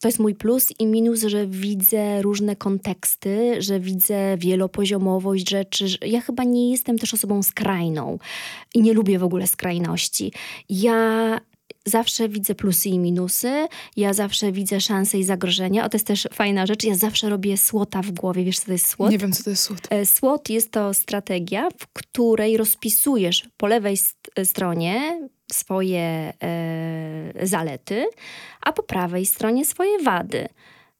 To jest mój plus i minus, że widzę różne konteksty, że widzę wielopoziomowość rzeczy. Ja chyba nie jestem też osobą skrajną i nie lubię w ogóle skrajności. Ja zawsze widzę plusy i minusy, ja zawsze widzę szanse i zagrożenia. O, to jest też fajna rzecz. Ja zawsze robię słota w głowie. Wiesz, co to jest słot?
Nie wiem, co to jest słot.
E, słot jest to strategia, w której rozpisujesz po lewej st stronie swoje e, zalety, a po prawej stronie swoje wady.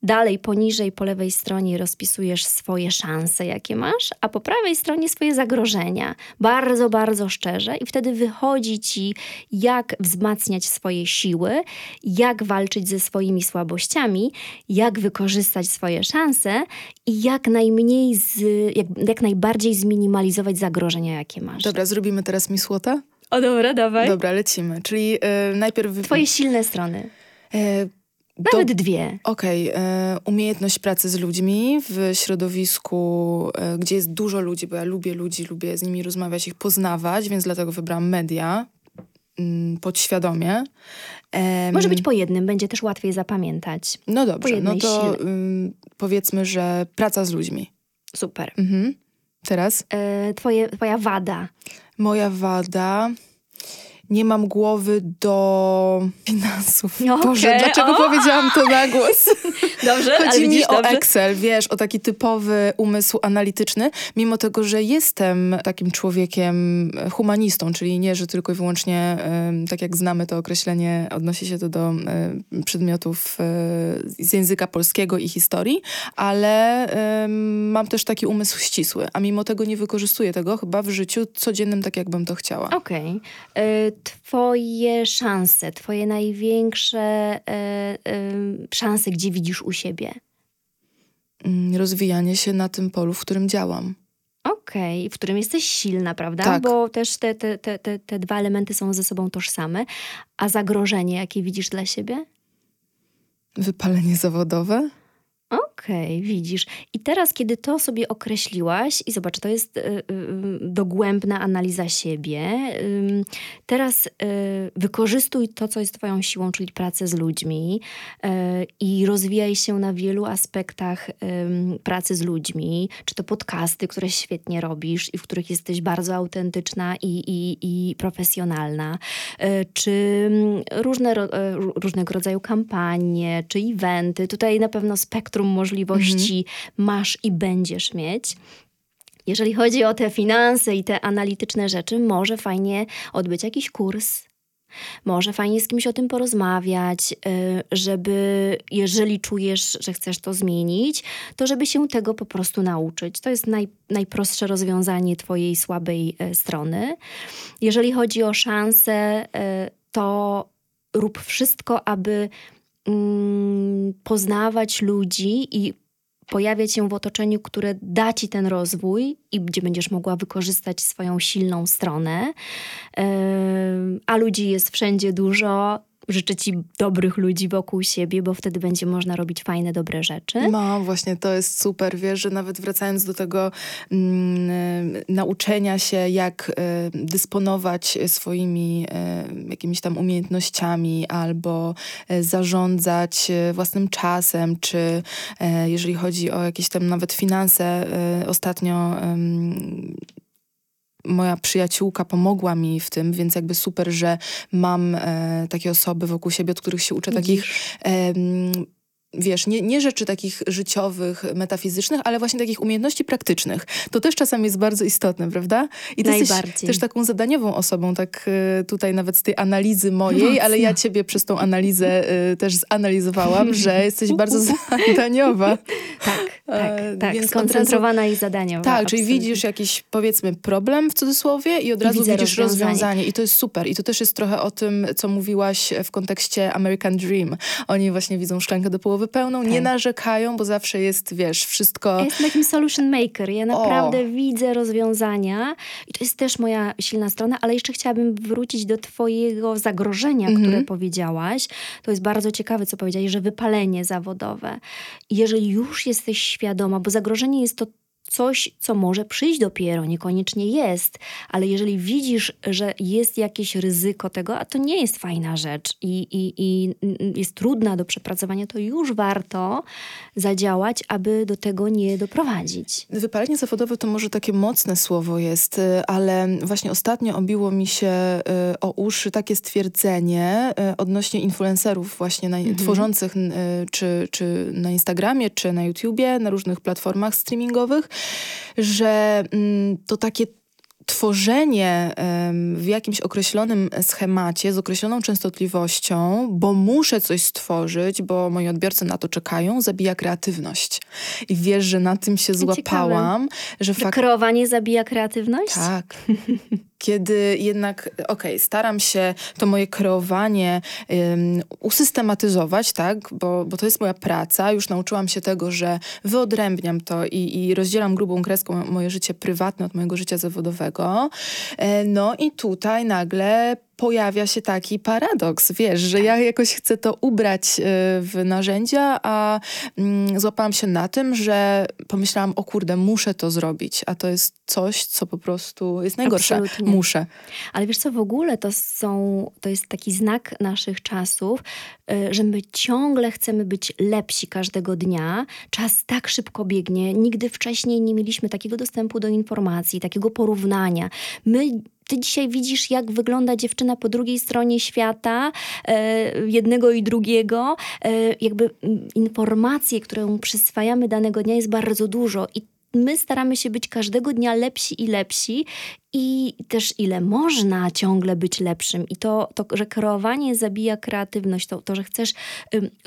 Dalej poniżej po lewej stronie rozpisujesz swoje szanse, jakie masz, a po prawej stronie swoje zagrożenia. Bardzo, bardzo szczerze, i wtedy wychodzi ci, jak wzmacniać swoje siły, jak walczyć ze swoimi słabościami, jak wykorzystać swoje szanse i jak najmniej, z, jak, jak najbardziej zminimalizować zagrożenia, jakie masz.
Dobra, zrobimy teraz mi słota?
O dobra, dawaj.
Dobra, lecimy. Czyli yy, najpierw...
Twoje silne strony. Nawet Do, dwie.
Okej. Okay. Umiejętność pracy z ludźmi w środowisku, e, gdzie jest dużo ludzi, bo ja lubię ludzi, lubię z nimi rozmawiać, ich poznawać, więc dlatego wybrałam media mm, podświadomie.
Może być po jednym, będzie też łatwiej zapamiętać.
No dobrze, no to powiedzmy, że praca z ludźmi.
Super.
Mhm. Teraz?
E, twoje, twoja wada.
Moja wada nie mam głowy do finansów. Okay, Boże, dlaczego o! powiedziałam to na głos?
Dobrze,
Chodzi
ale
mi
o
dobrze. Excel, wiesz, o taki typowy umysł analityczny, mimo tego, że jestem takim człowiekiem humanistą, czyli nie, że tylko i wyłącznie, tak jak znamy to określenie, odnosi się to do przedmiotów e, z języka polskiego i historii, ale mam też taki umysł ścisły, a mimo tego nie wykorzystuję tego chyba w życiu codziennym tak, jakbym to chciała.
Okej. Okay. Twoje szanse, Twoje największe e, e, szanse, gdzie widzisz u siebie?
Mm, rozwijanie się na tym polu, w którym działam.
Okej, okay. w którym jesteś silna, prawda?
Tak.
Bo też te, te, te, te, te dwa elementy są ze sobą tożsame. A zagrożenie, jakie widzisz dla siebie?
Wypalenie zawodowe?
Okej, okay, widzisz. I teraz, kiedy to sobie określiłaś, i zobacz, to jest y, y, dogłębna analiza siebie, y, teraz wykorzystuj to, co jest Twoją siłą, czyli pracę z ludźmi y, i rozwijaj się na wielu aspektach pracy z ludźmi, czy to podcasty, które świetnie robisz i w których jesteś bardzo autentyczna i, i, i profesjonalna, y, czy różne, y, różnego rodzaju kampanie, czy eventy. Tutaj na pewno spektrum spektrum możliwości mhm. masz i będziesz mieć. Jeżeli chodzi o te finanse i te analityczne rzeczy, może fajnie odbyć jakiś kurs, może fajnie z kimś o tym porozmawiać, y, żeby jeżeli czujesz, że chcesz to zmienić, to żeby się tego po prostu nauczyć. To jest naj, najprostsze rozwiązanie Twojej słabej y, strony. Jeżeli chodzi o szanse, y, to rób wszystko, aby poznawać ludzi i pojawiać się w otoczeniu, które da ci ten rozwój i gdzie będziesz mogła wykorzystać swoją silną stronę. A ludzi jest wszędzie dużo, życzę Ci dobrych ludzi wokół siebie, bo wtedy będzie można robić fajne, dobre rzeczy.
No, właśnie to jest super, wiesz, że nawet wracając do tego mm, nauczenia się, jak y, dysponować swoimi y, jakimiś tam umiejętnościami albo y, zarządzać własnym czasem, czy jeżeli chodzi o jakieś tam nawet finanse, ostatnio moja przyjaciółka pomogła mi w tym, więc jakby super, że mam e, takie osoby wokół siebie, od których się uczę takich e, wiesz, nie, nie rzeczy takich życiowych, metafizycznych, ale właśnie takich umiejętności praktycznych. To też czasami jest bardzo istotne, prawda?
I ty
jesteś też taką zadaniową osobą, tak y, tutaj nawet z tej analizy mojej, Mocno. ale ja ciebie przez tą analizę y, też zanalizowałam, że jesteś bardzo zadaniowa.
Tak, tak, tak. Więc Skoncentrowana razu, i zadaniowa.
Tak, absolutnie. czyli widzisz jakiś, powiedzmy, problem w cudzysłowie i od razu widzisz rozwiązanie. rozwiązanie. I to jest super. I to też jest trochę o tym, co mówiłaś w kontekście American Dream. Oni właśnie widzą szklankę do połowy głowy pełną, tak. nie narzekają, bo zawsze jest, wiesz, wszystko... Ja
jestem takim solution maker. Ja naprawdę o. widzę rozwiązania i to jest też moja silna strona, ale jeszcze chciałabym wrócić do twojego zagrożenia, mhm. które powiedziałaś. To jest bardzo ciekawe, co powiedziałaś, że wypalenie zawodowe. Jeżeli już jesteś świadoma, bo zagrożenie jest to coś, co może przyjść dopiero, niekoniecznie jest, ale jeżeli widzisz, że jest jakieś ryzyko tego, a to nie jest fajna rzecz i, i, i jest trudna do przepracowania, to już warto zadziałać, aby do tego nie doprowadzić.
Wypalenie zawodowe to może takie mocne słowo jest, y, ale właśnie ostatnio obiło mi się y, o uszy takie stwierdzenie y, odnośnie influencerów właśnie na, mhm. tworzących czy, czy na Instagramie, czy na YouTubie, na różnych platformach streamingowych, że mm, to takie tworzenie w jakimś określonym schemacie z określoną częstotliwością, bo muszę coś stworzyć, bo moi odbiorcy na to czekają, zabija kreatywność. I wiesz, że na tym się złapałam.
Ciekawe. Że fak... Kreowanie zabija kreatywność?
Tak. kiedy jednak, okej, okay, staram się to moje kreowanie um, usystematyzować, tak, bo, bo to jest moja praca, już nauczyłam się tego, że wyodrębniam to i, i rozdzielam grubą kreską moje życie prywatne od mojego życia zawodowego. E, no i tutaj nagle pojawia się taki paradoks, wiesz, że ja jakoś chcę to ubrać y, w narzędzia, a mm, złapałam się na tym, że pomyślałam, o kurde, muszę to zrobić, a to jest coś, co po prostu jest najgorsze. Absolutnie. Muszę.
Ale wiesz co, w ogóle to są, to jest taki znak naszych czasów, y, że my ciągle chcemy być lepsi każdego dnia. Czas tak szybko biegnie. Nigdy wcześniej nie mieliśmy takiego dostępu do informacji, takiego porównania. My ty dzisiaj widzisz, jak wygląda dziewczyna po drugiej stronie świata, e, jednego i drugiego. E, jakby informacje, które przyswajamy danego dnia jest bardzo dużo i my staramy się być każdego dnia lepsi i lepsi i też ile można ciągle być lepszym. I to, to że kreowanie zabija kreatywność, to, to, że chcesz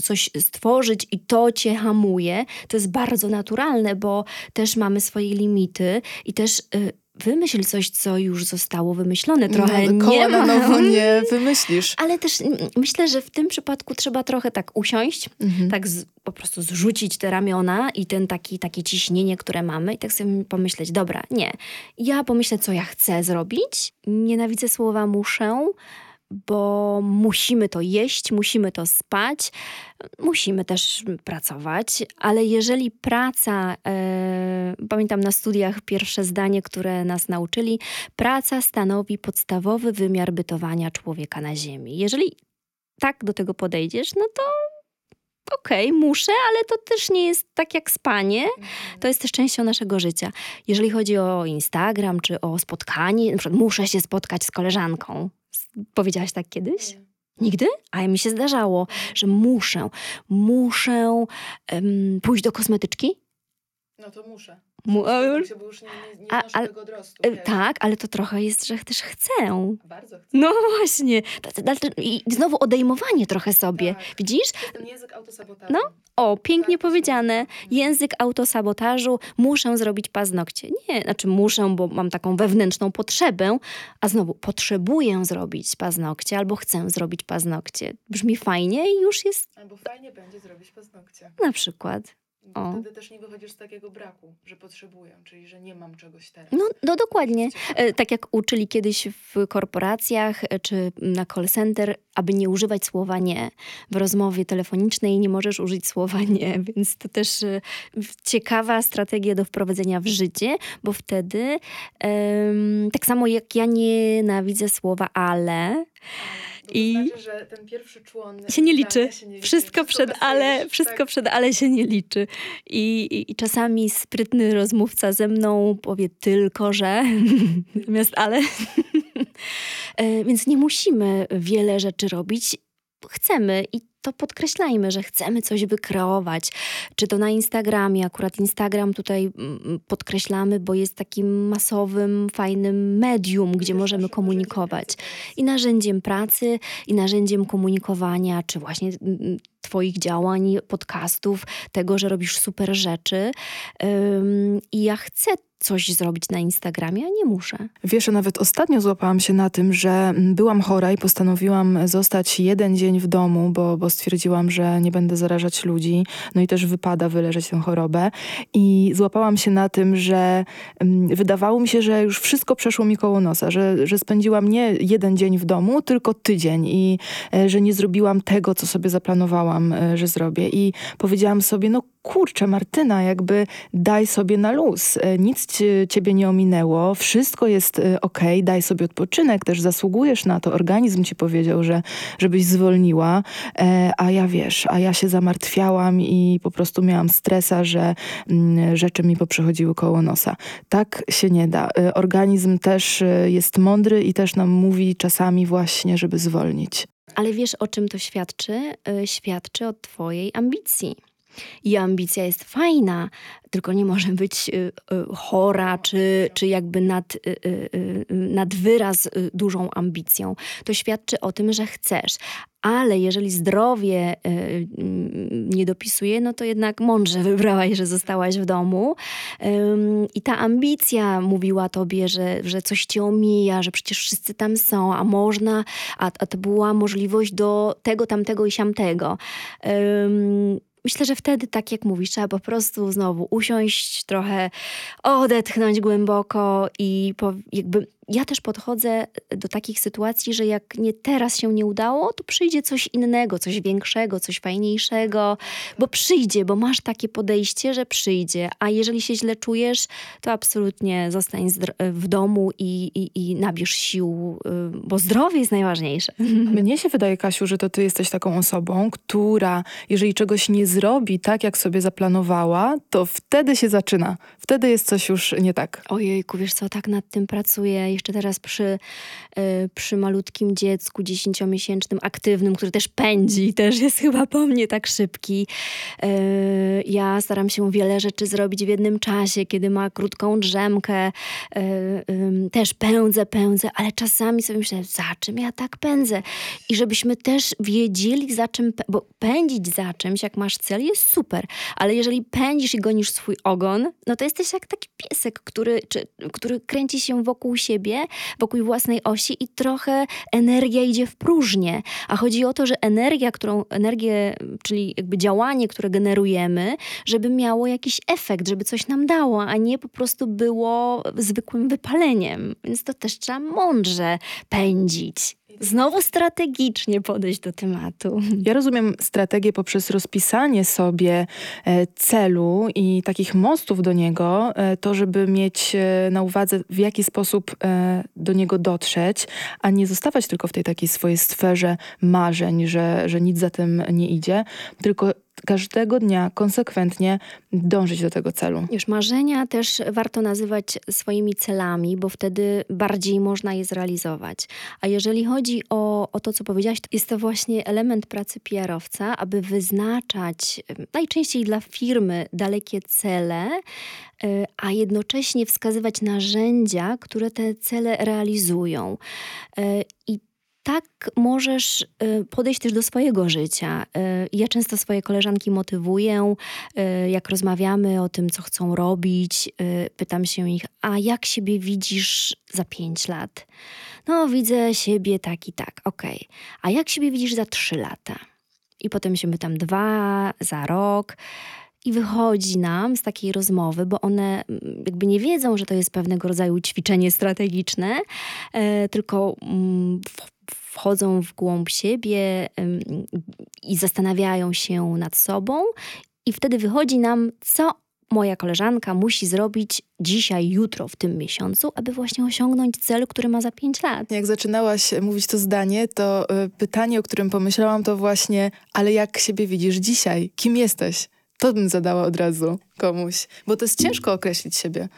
coś stworzyć i to cię hamuje, to jest bardzo naturalne, bo też mamy swoje limity i też y, wymyśl coś, co już zostało wymyślone. Trochę
no, nie na nowo nie wymyślisz.
Ale też myślę, że w tym przypadku trzeba trochę tak usiąść, mhm. tak z, po prostu zrzucić te ramiona i ten taki, takie ciśnienie, które mamy i tak sobie pomyśleć, dobra, nie. Ja pomyślę, co ja chcę zrobić. Nienawidzę słowa muszę, bo musimy to jeść, musimy to spać, musimy też pracować, ale jeżeli praca, e, pamiętam na studiach pierwsze zdanie, które nas nauczyli, praca stanowi podstawowy wymiar bytowania człowieka na Ziemi. Jeżeli tak do tego podejdziesz, no to okej, okay, muszę, ale to też nie jest tak jak spanie. To jest też częścią naszego życia. Jeżeli chodzi o Instagram czy o spotkanie, na przykład muszę się spotkać z koleżanką. Powiedziałaś tak kiedyś? Nigdy? A mi się zdarzało, że muszę, muszę um, pójść do kosmetyczki.
No to muszę. Mu, a, już, bo już nie, nie, nie a, a, tego odrostu,
e, tak, ale to trochę jest, że też chcę.
Bardzo chcę.
No właśnie. I znowu odejmowanie trochę sobie. Tak. Widzisz?
To jest ten język autosabotażu.
No, o, pięknie tak, powiedziane. Mhm. Język autosabotażu. Muszę zrobić paznokcie. Nie, znaczy muszę, bo mam taką wewnętrzną potrzebę, a znowu potrzebuję zrobić paznokcie albo chcę zrobić paznokcie. Brzmi fajnie i już jest...
Albo fajnie będzie zrobić paznokcie.
Na przykład.
O. Wtedy też nie wychodzisz z takiego braku, że potrzebuję, czyli że nie mam czegoś teraz.
No, no dokładnie. E, tak jak uczyli kiedyś w korporacjach e, czy na call center, aby nie używać słowa nie. W rozmowie telefonicznej nie możesz użyć słowa nie, więc to też e, ciekawa strategia do wprowadzenia w życie, bo wtedy tak samo jak ja nienawidzę słowa ale
i znaczy, że ten pierwszy człon
się nie liczy. Się nie liczy. Wszystko, przed ale, wszystko tak. przed ale się nie liczy. I, i, I, czasami sprytny rozmówca ze mną powie tylko, że zamiast ale. E, więc nie musimy wiele rzeczy robić. Chcemy i to podkreślajmy, że chcemy coś wykreować. Czy to na Instagramie, akurat Instagram tutaj mm, podkreślamy, bo jest takim masowym, fajnym medium, gdzie możemy komunikować. I narzędziem pracy, i narzędziem komunikowania, czy właśnie mm, mm, Twoich działań, podcastów, tego, że robisz super rzeczy. I ja chcę coś zrobić na Instagramie, a nie muszę.
Wiesz, nawet ostatnio złapałam się na tym, że byłam chora i postanowiłam zostać jeden dzień w domu, bo, bo stwierdziłam, że nie będę zarażać ludzi, no i też wypada wyleżeć tę chorobę. I złapałam się na tym, że wydawało mi się, że już wszystko przeszło mi koło nosa, że, że spędziłam nie jeden dzień w domu, tylko tydzień i e, że nie zrobiłam tego, co sobie zaplanowałam e, że zrobię. I powiedziałam sobie, no kurczę, Martyna, jakby daj sobie na luz. E, nic ciebie nie ominęło, wszystko jest e, ok, daj sobie odpoczynek, też zasługujesz na to. Organizm ci powiedział, że żebyś zwolniła, a ja wiesz, a ja się zamartwiałam i po prostu miałam stresa, że mm, rzeczy mi poprzechodziły koło nosa. Tak się nie da. Organizm też jest mądry i też nam mówi czasami właśnie, żeby zwolnić.
Ale wiesz, o czym to świadczy? Świadczy o Twojej ambicji. I ambicja jest fajna, tylko nie może być y, y, chora, czy, czy jakby nad, nad wyraz dużą ambicją. To świadczy o tym, że chcesz. Ale jeżeli zdrowie nie dopisuje, no to jednak mądrze wybrałaś, że zostałaś w domu. I ta ambicja mówiła tobie, że, że coś cię omija, że przecież wszyscy tam są, a można, a, a to była możliwość do tego, tamtego i siamtego. Myślę, że wtedy, tak jak mówisz, trzeba po prostu znowu usiąść, trochę odetchnąć głęboko i jakby ja też podchodzę do takich sytuacji, że jak nie teraz się nie udało, to przyjdzie coś innego, coś większego, coś fajniejszego, bo przyjdzie, bo masz takie podejście, że przyjdzie. A jeżeli się źle czujesz, to absolutnie zostań w domu i, i, i nabierz sił, y, bo zdrowie jest najważniejsze.
Mnie się wydaje, Kasiu, że to ty jesteś taką osobą, która jeżeli czegoś nie zrobi tak, jak sobie zaplanowała, to wtedy się zaczyna. Wtedy jest coś już nie tak.
Ojejku, wiesz co, tak nad tym pracuję jeszcze teraz przy, y, przy malutkim dziecku dziesięciomiesięcznym, aktywnym, który też pędzi, też jest chyba po mnie tak szybki. Y, ja staram się wiele rzeczy zrobić w jednym czasie, kiedy ma krótką drzemkę. Y, też pędzę, pędzę, ale czasami sobie myślę, za czym ja tak pędzę? I żebyśmy też wiedzieli za czym, bo pędzić za czymś, jak masz cel, jest super, ale jeżeli pędzisz i gonisz swój ogon, no to jesteś jak taki piesek, który, czy, który kręci się wokół siebie siebie, wokół własnej osi i trochę energia idzie w próżnię. A chodzi o to, że energia, którą, energię, czyli jakby działanie, które generujemy, żeby miało jakiś efekt, żeby coś nam dało, a nie po prostu było zwykłym wypaleniem. Więc to też trzeba mądrze pędzić. Znowu strategicznie podejść do tematu.
Ja rozumiem strategię poprzez rozpisanie sobie e, celu i takich mostów do niego, e, to żeby mieć e, na uwadze, w jaki sposób do niego dotrzeć, a nie zostawać tylko w tej takiej swojej sferze marzeń, że, że nic za tym nie idzie, tylko każdego dnia konsekwentnie dążyć do tego celu.
Już marzenia też warto nazywać swoimi celami, bo wtedy bardziej można je zrealizować. A jeżeli chodzi o, o to, co powiedziałaś, to jest to właśnie element pracy PR-owca, aby wyznaczać najczęściej dla firmy dalekie cele, e, a jednocześnie wskazywać narzędzia, które te cele realizują. E, I tak możesz y, podejść też do swojego życia. Y, ja często swoje koleżanki motywuję, y, jak rozmawiamy o tym, co chcą robić. Pytam się ich, a jak siebie widzisz za pięć lat? No, widzę siebie tak i tak, okej. Okay. A jak siebie widzisz za trzy lata? I potem się tam dwa, za rok. I wychodzi nam z takiej rozmowy, bo one mm, jakby nie wiedzą, że to jest pewnego rodzaju ćwiczenie strategiczne, tylko mm, wchodzą w głąb siebie i zastanawiają się nad sobą, i wtedy wychodzi nam, co moja koleżanka musi zrobić dzisiaj, jutro, w tym miesiącu, aby właśnie osiągnąć cel, który ma za pięć lat.
Jak zaczynałaś mówić to zdanie, to y, pytanie, o którym pomyślałam, to właśnie, ale jak siebie widzisz dzisiaj? Kim jesteś? To bym zadała od razu komuś, bo to jest ciężko określić siebie.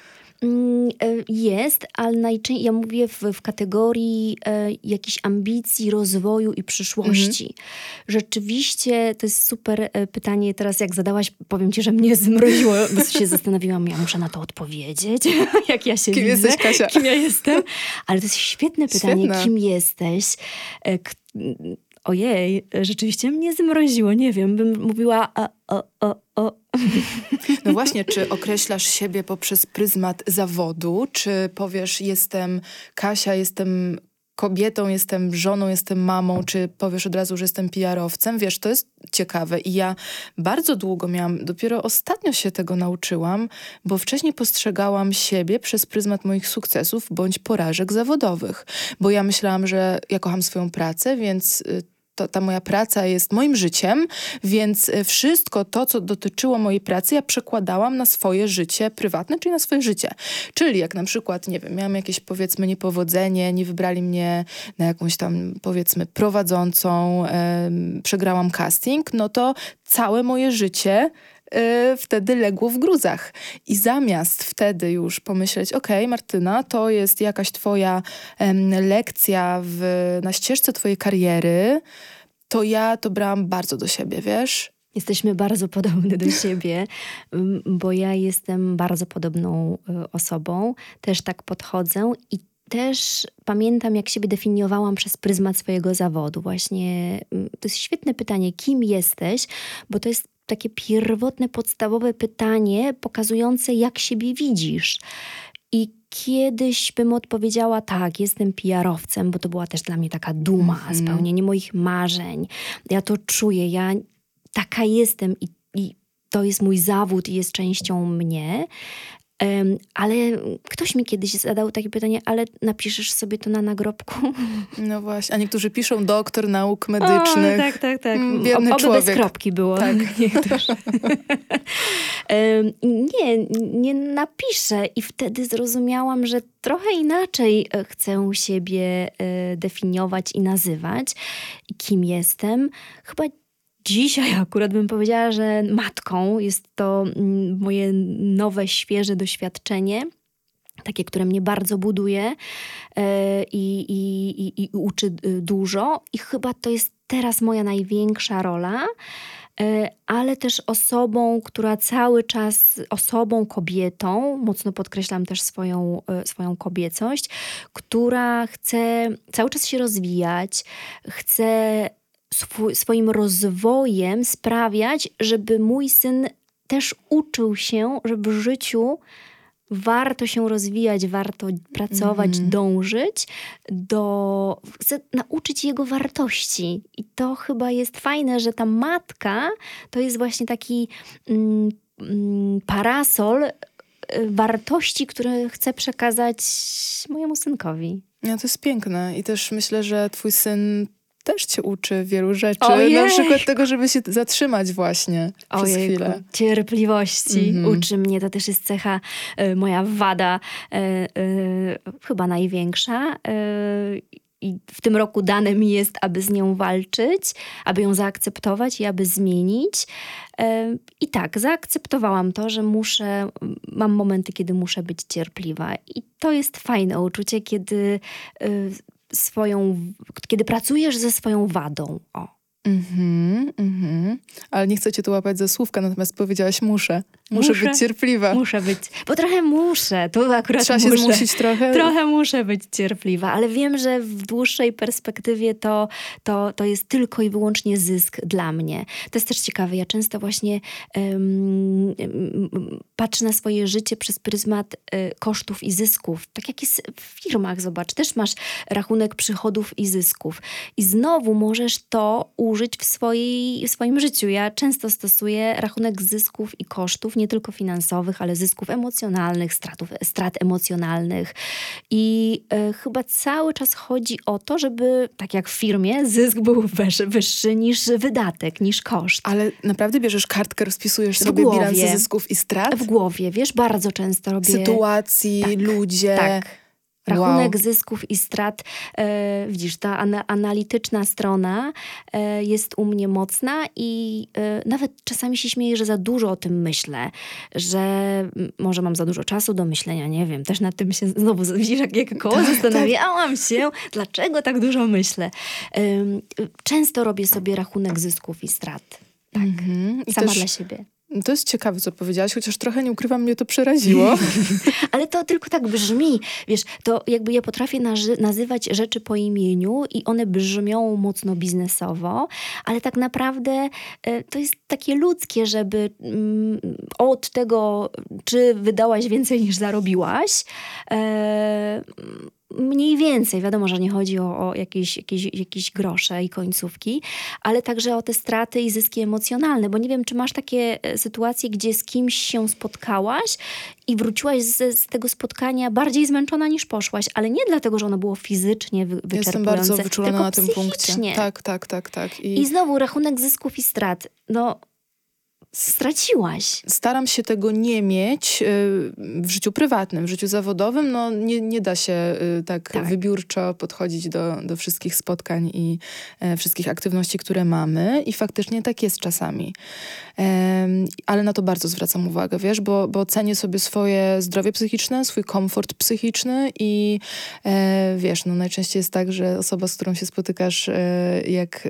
Mm, e, jest, ale najczęściej ja mówię w, w kategorii e, jakiejś ambicji, rozwoju i przyszłości. Mhm. Rzeczywiście to jest super e, pytanie. Teraz jak zadałaś, powiem ci, że mnie zmroziło, bo się zastanowiłam, ja muszę na to odpowiedzieć, jak ja się
kim
widzę.
Jesteś, Kasia?
Kim ja jestem? Ale to jest świetne pytanie, Świetne. kim jesteś? Ojej, rzeczywiście mnie zmroziło, nie wiem, bym mówiła o, o, o, o.
No właśnie, czy określasz siebie poprzez pryzmat zawodu, czy powiesz jestem Kasia, jestem kobietą, jestem żoną, jestem mamą, czy powiesz od razu, że jestem PR-owcem, wiesz, to jest ciekawe. I ja bardzo długo miałam, dopiero ostatnio się tego nauczyłam, bo wcześniej postrzegałam siebie przez pryzmat moich sukcesów bądź porażek zawodowych. Bo ja myślałam, że ja kocham swoją pracę, więc y, to, ta moja praca jest moim życiem, więc e, wszystko to, co dotyczyło mojej pracy, ja przekładałam na swoje życie prywatne, czyli na swoje życie. Czyli jak na przykład, nie wiem, miałam jakieś powiedzmy niepowodzenie, nie wybrali mnie na jakąś tam powiedzmy prowadzącą, przegrałam casting, no to całe moje życie y, wtedy legło w gruzach. I zamiast wtedy już pomyśleć, ok, Martyna, to jest jakaś twoja lekcja w, na ścieżce twojej kariery, to ja to brałam bardzo do siebie, wiesz?
Jesteśmy bardzo podobne do siebie, bo ja jestem bardzo podobną y, osobą. Też tak podchodzę i też pamiętam, jak siebie definiowałam przez pryzmat swojego zawodu. Właśnie to jest świetne pytanie, kim jesteś, bo to jest takie pierwotne, podstawowe pytanie pokazujące, jak siebie widzisz. I kiedyś bym odpowiedziała tak, jestem PR-owcem, bo to była też dla mnie taka duma, mm spełnienie moich marzeń. Ja to czuję, ja taka jestem i, i to jest mój zawód i jest częścią mnie. Ale ktoś mi kiedyś zadał takie pytanie, ale napiszesz sobie to na nagrobku?
No właśnie, a niektórzy piszą doktor nauk medycznych.
O, tak, tak, tak.
Biedny
Oby
człowiek.
bez kropki było.
Tak.
nie, nie napiszę i wtedy zrozumiałam, że trochę inaczej e, chcę siebie e, definiować i nazywać. Kim jestem? Chyba Dzisiaj akurat bym powiedziała, że matką jest to mm, moje nowe, świeże doświadczenie takie, które mnie bardzo buduje e, i, i, i, i, uczy y, dużo. I chyba to jest teraz moja największa rola, e, ale też osobą, która cały czas, osobą, kobietą, mocno podkreślam też swoją, e, swoją kobiecość, która chce cały czas się rozwijać, chce swój, swoim rozwojem sprawiać, żeby mój syn też uczył się, że w życiu warto się rozwijać, warto pracować, mm. dążyć do. Chcę nauczyć jego wartości. I to chyba jest fajne, że ta matka to jest właśnie taki mm, mm, parasol y, wartości, które chcę przekazać mojemu synkowi.
No to jest piękne i też myślę, że twój syn też cię uczy wielu rzeczy. Ojej. Na przykład tego, żeby się zatrzymać właśnie Ojejku. przez chwilę.
Cierpliwości mm -hmm. uczy mnie. To też jest cecha, y, moja wada, y, y, chyba największa. I w tym roku dane mi jest, aby z nią walczyć, aby ją zaakceptować i aby zmienić. I tak, zaakceptowałam to, że muszę, mam momenty, kiedy muszę być cierpliwa. I to jest fajne uczucie, kiedy swoją, kiedy pracujesz ze swoją wadą. O.
Mhm, mhm. Ale nie chcę cię tu łapać za słówka, natomiast powiedziałaś muszę. Muszę, muszę, być cierpliwa.
Muszę być, bo trochę muszę. To akurat
Trzeba
muszę.
się zmusić trochę.
Trochę muszę być cierpliwa, ale wiem, że w dłuższej perspektywie to, to, to jest tylko i wyłącznie zysk dla mnie. To jest też ciekawe. Ja często właśnie um, patrzę na swoje życie przez pryzmat y, kosztów i zysków. Tak jak jest w firmach, zobacz, też masz rachunek przychodów i zysków. I znowu możesz to użyć w, swojej, w swoim życiu. Ja często stosuję rachunek zysków i kosztów nie tylko finansowych, ale zysków emocjonalnych, stratów, strat emocjonalnych. I e, chyba cały czas chodzi o to, żeby, tak jak w firmie, zysk był wyższy niż wydatek, niż koszt.
Ale naprawdę bierzesz kartkę, rozpisujesz w sobie głowie, bilans zysków i strat?
W głowie, wiesz, bardzo często robię...
Sytuacji, tak, ludzie...
Tak Rachunek wow. zysków i strat, e, widzisz, ta ana analityczna strona e, jest u mnie mocna i e, nawet czasami się śmieję, że za dużo o tym myślę, że może mam za dużo czasu do myślenia, nie wiem, też nad tym się znowu, widzisz, jak, jak koło tak, zastanawiałam tak. się, dlaczego tak dużo myślę. często robię sobie rachunek zysków i strat. Tak, -hmm. sama też... dla siebie.
To jest ciekawe, co powiedziałaś, chociaż trochę nie ukrywam, mnie to przeraziło.
Ale to tylko tak brzmi. Wiesz, to jakby ja potrafię nazywać rzeczy po imieniu i one brzmią mocno biznesowo, ale tak naprawdę e, to jest takie ludzkie, żeby mm, od tego, czy wydałaś więcej niż zarobiłaś, e, mniej więcej, wiadomo, że nie chodzi o, o jakieś, jakieś, jakieś grosze i końcówki, ale także o te straty i zyski emocjonalne, bo nie wiem, czy masz takie e, sytuacje, gdzie z kimś się spotkałaś i wróciłaś z, z tego spotkania bardziej zmęczona niż poszłaś, ale nie dlatego, że ono było fizycznie wy, wyczerpujące,
Jestem bardzo wyczulona
tylko
na tym punkcie.
psychicznie.
Tak, tak, tak, tak. I,
I znowu rachunek zysków i strat. No, straciłaś.
staram się tego nie mieć y, w życiu prywatnym, w życiu zawodowym. No, nie, nie da się y, tak,
Tak.
wybiórczo podchodzić do, do wszystkich spotkań i e, wszystkich aktywności, które mamy. I faktycznie tak jest czasami. Ale na to bardzo zwracam uwagę, wiesz, bo, bo cenię sobie swoje zdrowie psychiczne, swój komfort psychiczny i e, wiesz, no najczęściej jest tak, że osoba, z którą się spotykasz, e, jak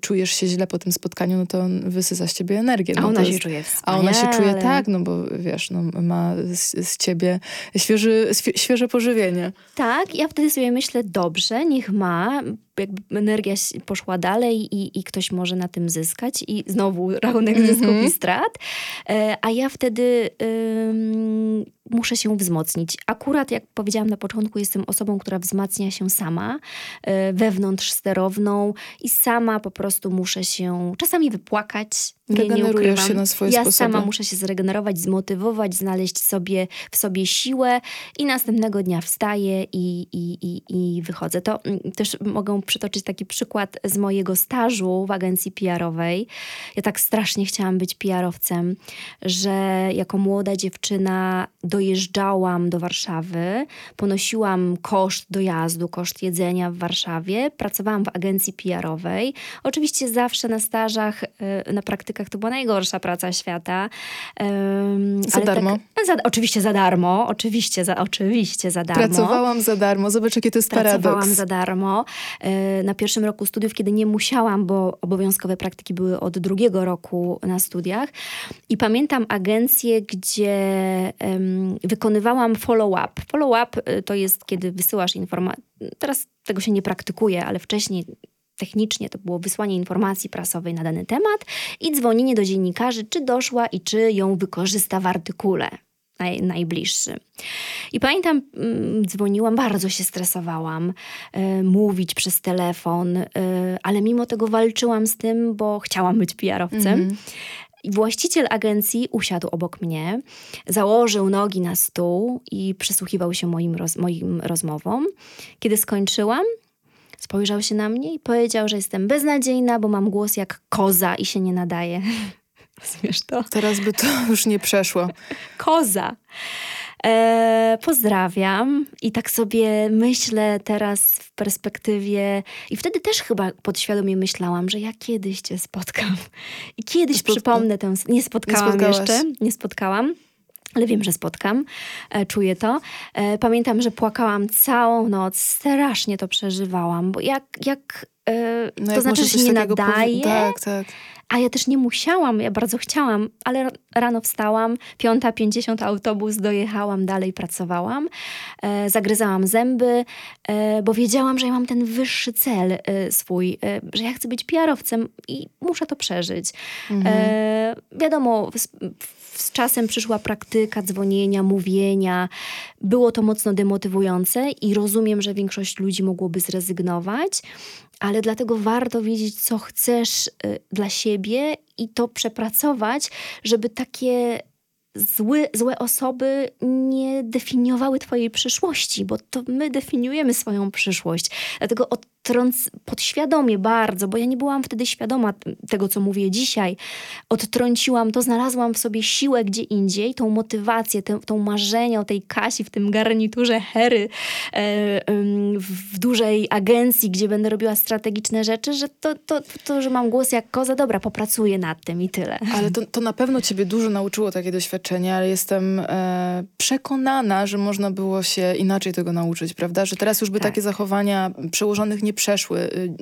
czujesz się źle po tym spotkaniu, no to wysysa z ciebie energię.
A ona się
jest-
czuje
a
wspaniale.
ona się czuje tak, no bo wiesz, no, ma z, z ciebie świeży, świe- świeże pożywienie.
Tak, ja wtedy sobie myślę, dobrze, niech ma, jakby energia poszła dalej i, i ktoś może na tym zyskać i znowu rachunek
Mhm.
zysków i strat, e, a ja wtedy ym, muszę się wzmocnić. Akurat, jak powiedziałam na początku, jestem osobą, która wzmacnia się sama, e, wewnątrz sterowną i sama po prostu muszę się czasami wypłakać. Nie, nie
Regenerujesz
ukrywam.
się na swoje
ja
sposoby.
sama muszę się zregenerować, zmotywować, znaleźć sobie w sobie siłę i następnego dnia wstaję i, i, i, i wychodzę. To mm, też mogę przytoczyć taki przykład z mojego stażu w agencji PR-owej. Ja tak strasznie chciałam być PR-owcem, że jako młoda dziewczyna dojeżdżałam do Warszawy, ponosiłam koszt dojazdu, koszt jedzenia w Warszawie, pracowałam w agencji PR-owej. Oczywiście zawsze na stażach, y, na praktykach to była najgorsza praca świata.
Za
ale
darmo?
Tak, za, oczywiście za darmo, oczywiście za, oczywiście za darmo.
Pracowałam za darmo. Zobacz, jaki to jest
Pracowałam
paradoks.
za darmo. E, Na pierwszym roku studiów, kiedy nie musiałam, bo obowiązkowe praktyki były od drugiego roku na studiach. I pamiętam agencję, gdzie wykonywałam follow-up. Follow-up y, to jest, kiedy wysyłasz informacje. Teraz tego się nie praktykuje, ale wcześniej technicznie to było wysłanie informacji prasowej na dany temat i dzwonienie do dziennikarzy, czy doszła i czy ją wykorzysta w artykule naj, najbliższy. I pamiętam, mm, dzwoniłam, bardzo się stresowałam, e, mówić przez telefon, e, ale mimo tego walczyłam z tym, bo chciałam być PR-owcem. I właściciel agencji usiadł obok mnie, założył nogi na stół i przysłuchiwał się moim, roz, moim rozmowom. Kiedy skończyłam, spojrzał się na mnie i powiedział, że jestem beznadziejna, bo mam głos jak koza i się nie nadaje. Rozumiesz to?
Teraz by to już nie przeszło.
Koza. E, pozdrawiam i tak sobie myślę teraz w perspektywie, i wtedy też chyba podświadomie myślałam, że ja kiedyś cię spotkam i kiedyś
Spotka-
przypomnę tę. Nie spotkałam
spotkałaś.
jeszcze, nie spotkałam. Ale wiem, że spotkam, e, czuję to. E, pamiętam, że płakałam całą noc, strasznie to przeżywałam, bo jak, jak e,
No
to
jak
znaczy, że się nie nadaje,
Tak, tak.
A ja też nie musiałam, ja bardzo chciałam, ale rano wstałam, piąta, pięćdziesiąt autobus, dojechałam, dalej pracowałam, e, zagryzałam zęby, e, bo wiedziałam, że ja mam ten wyższy cel e, swój, e, że ja chcę być PR-owcem i muszę to przeżyć. E, wiadomo, z, z czasem przyszła praktyka dzwonienia, mówienia. Było to mocno demotywujące i rozumiem, że większość ludzi mogłoby zrezygnować, ale dlatego warto wiedzieć, co chcesz y, dla siebie i to przepracować, żeby takie zły, złe osoby nie definiowały twojej przyszłości, bo to my definiujemy swoją przyszłość. Dlatego odtrąc podświadomie bardzo, bo ja nie byłam wtedy świadoma tego, co mówię dzisiaj, odtrąciłam to, znalazłam w sobie siłę gdzie indziej, tą motywację, tę, tą marzenie o tej Kasi w tym garniturze hery e, w dużej agencji, gdzie będę robiła strategiczne rzeczy, że to, to, to, że mam głos jak koza, dobra, popracuję nad tym i tyle.
Ale to, to na pewno ciebie dużo nauczyło takie doświadczenie, ale jestem e, przekonana, że można było się inaczej tego nauczyć, prawda? Że teraz już by
Tak.
takie zachowania przełożonych nie przeszły. Y,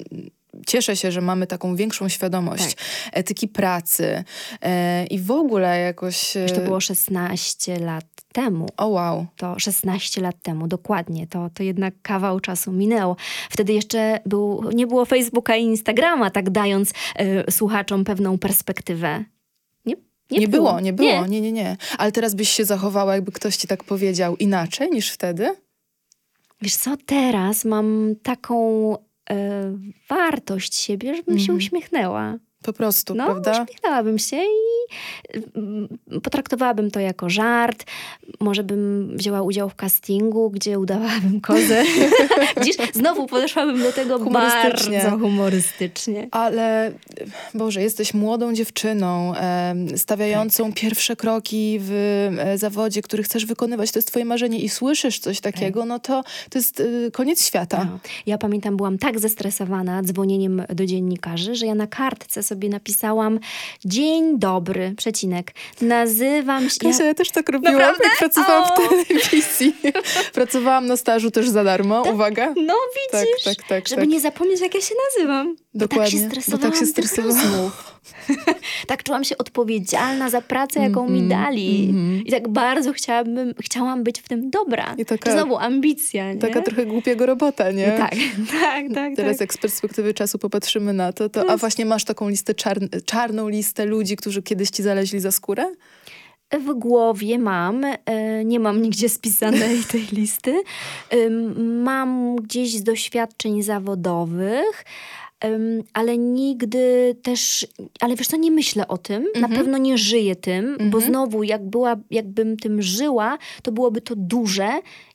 Cieszę się, że mamy taką większą świadomość
Tak.
etyki pracy e, i w ogóle jakoś... e,
Już to było 16 lat temu.
O wow.
To 16 lat temu, dokładnie. To, to jednak kawał czasu minęło. Wtedy jeszcze był, nie było Facebooka i Instagrama, tak dając e, słuchaczom pewną perspektywę. Nie, nie,
było, nie było,
Nie.
nie. nie, nie, Ale teraz byś się zachowała, jakby ktoś ci tak powiedział inaczej niż wtedy?
Wiesz co, teraz mam taką e, wartość siebie, żebym się
Mhm.
uśmiechnęła.
Po prostu,
No,
prawda?
uśmiechnęłabym się i mm, potraktowałabym to jako żart. Może bym wzięła udział w castingu, gdzie udawałabym kozę. Widzisz, znowu podeszłabym do tego
Humorystycznie.
bardzo humorystycznie.
Ale Boże, jesteś młodą dziewczyną, stawiającą pierwsze kroki w e, zawodzie, który chcesz wykonywać. To jest twoje marzenie i słyszysz coś takiego, no to to jest y, koniec świata.
No. Ja pamiętam, byłam tak zestresowana dzwonieniem do dziennikarzy, że ja na kartce sobie napisałam Dzień dobry, przecinek. Nazywam się...
Kasia, ja też tak robiłam,
Naprawdę?
jak pracowałam
O!
w telewizji. pracowałam na stażu też za darmo, uwaga.
No
Tak,
widzisz,
tak, tak,
żeby
tak.
nie zapomnieć, jak ja się nazywam. Bo tak się
Dokładnie, bo
stresowałam
tak się stresowałam.
tak czułam się odpowiedzialna za pracę, jaką mi
Mhm,
dali.
mhm.
I tak bardzo chciałabym, chciałam być w tym dobra.
I taka-
Znowu ambicja, nie?
Taka trochę głupiego robota, nie?
No tak, tak, tak.
Teraz
tak.
jak z perspektywy czasu popatrzymy na to, to a właśnie masz taką listę, czarn, czarną listę ludzi, którzy kiedyś ci zaleźli za skórę?
W głowie mam, e, nie mam nigdzie spisanej tej listy. Mam gdzieś z doświadczeń zawodowych, ale nigdy też, ale wiesz co, nie myślę o tym, na
Mhm.
pewno nie żyję tym, bo
Mhm.
znowu jak była, jakbym tym żyła, to byłoby to duże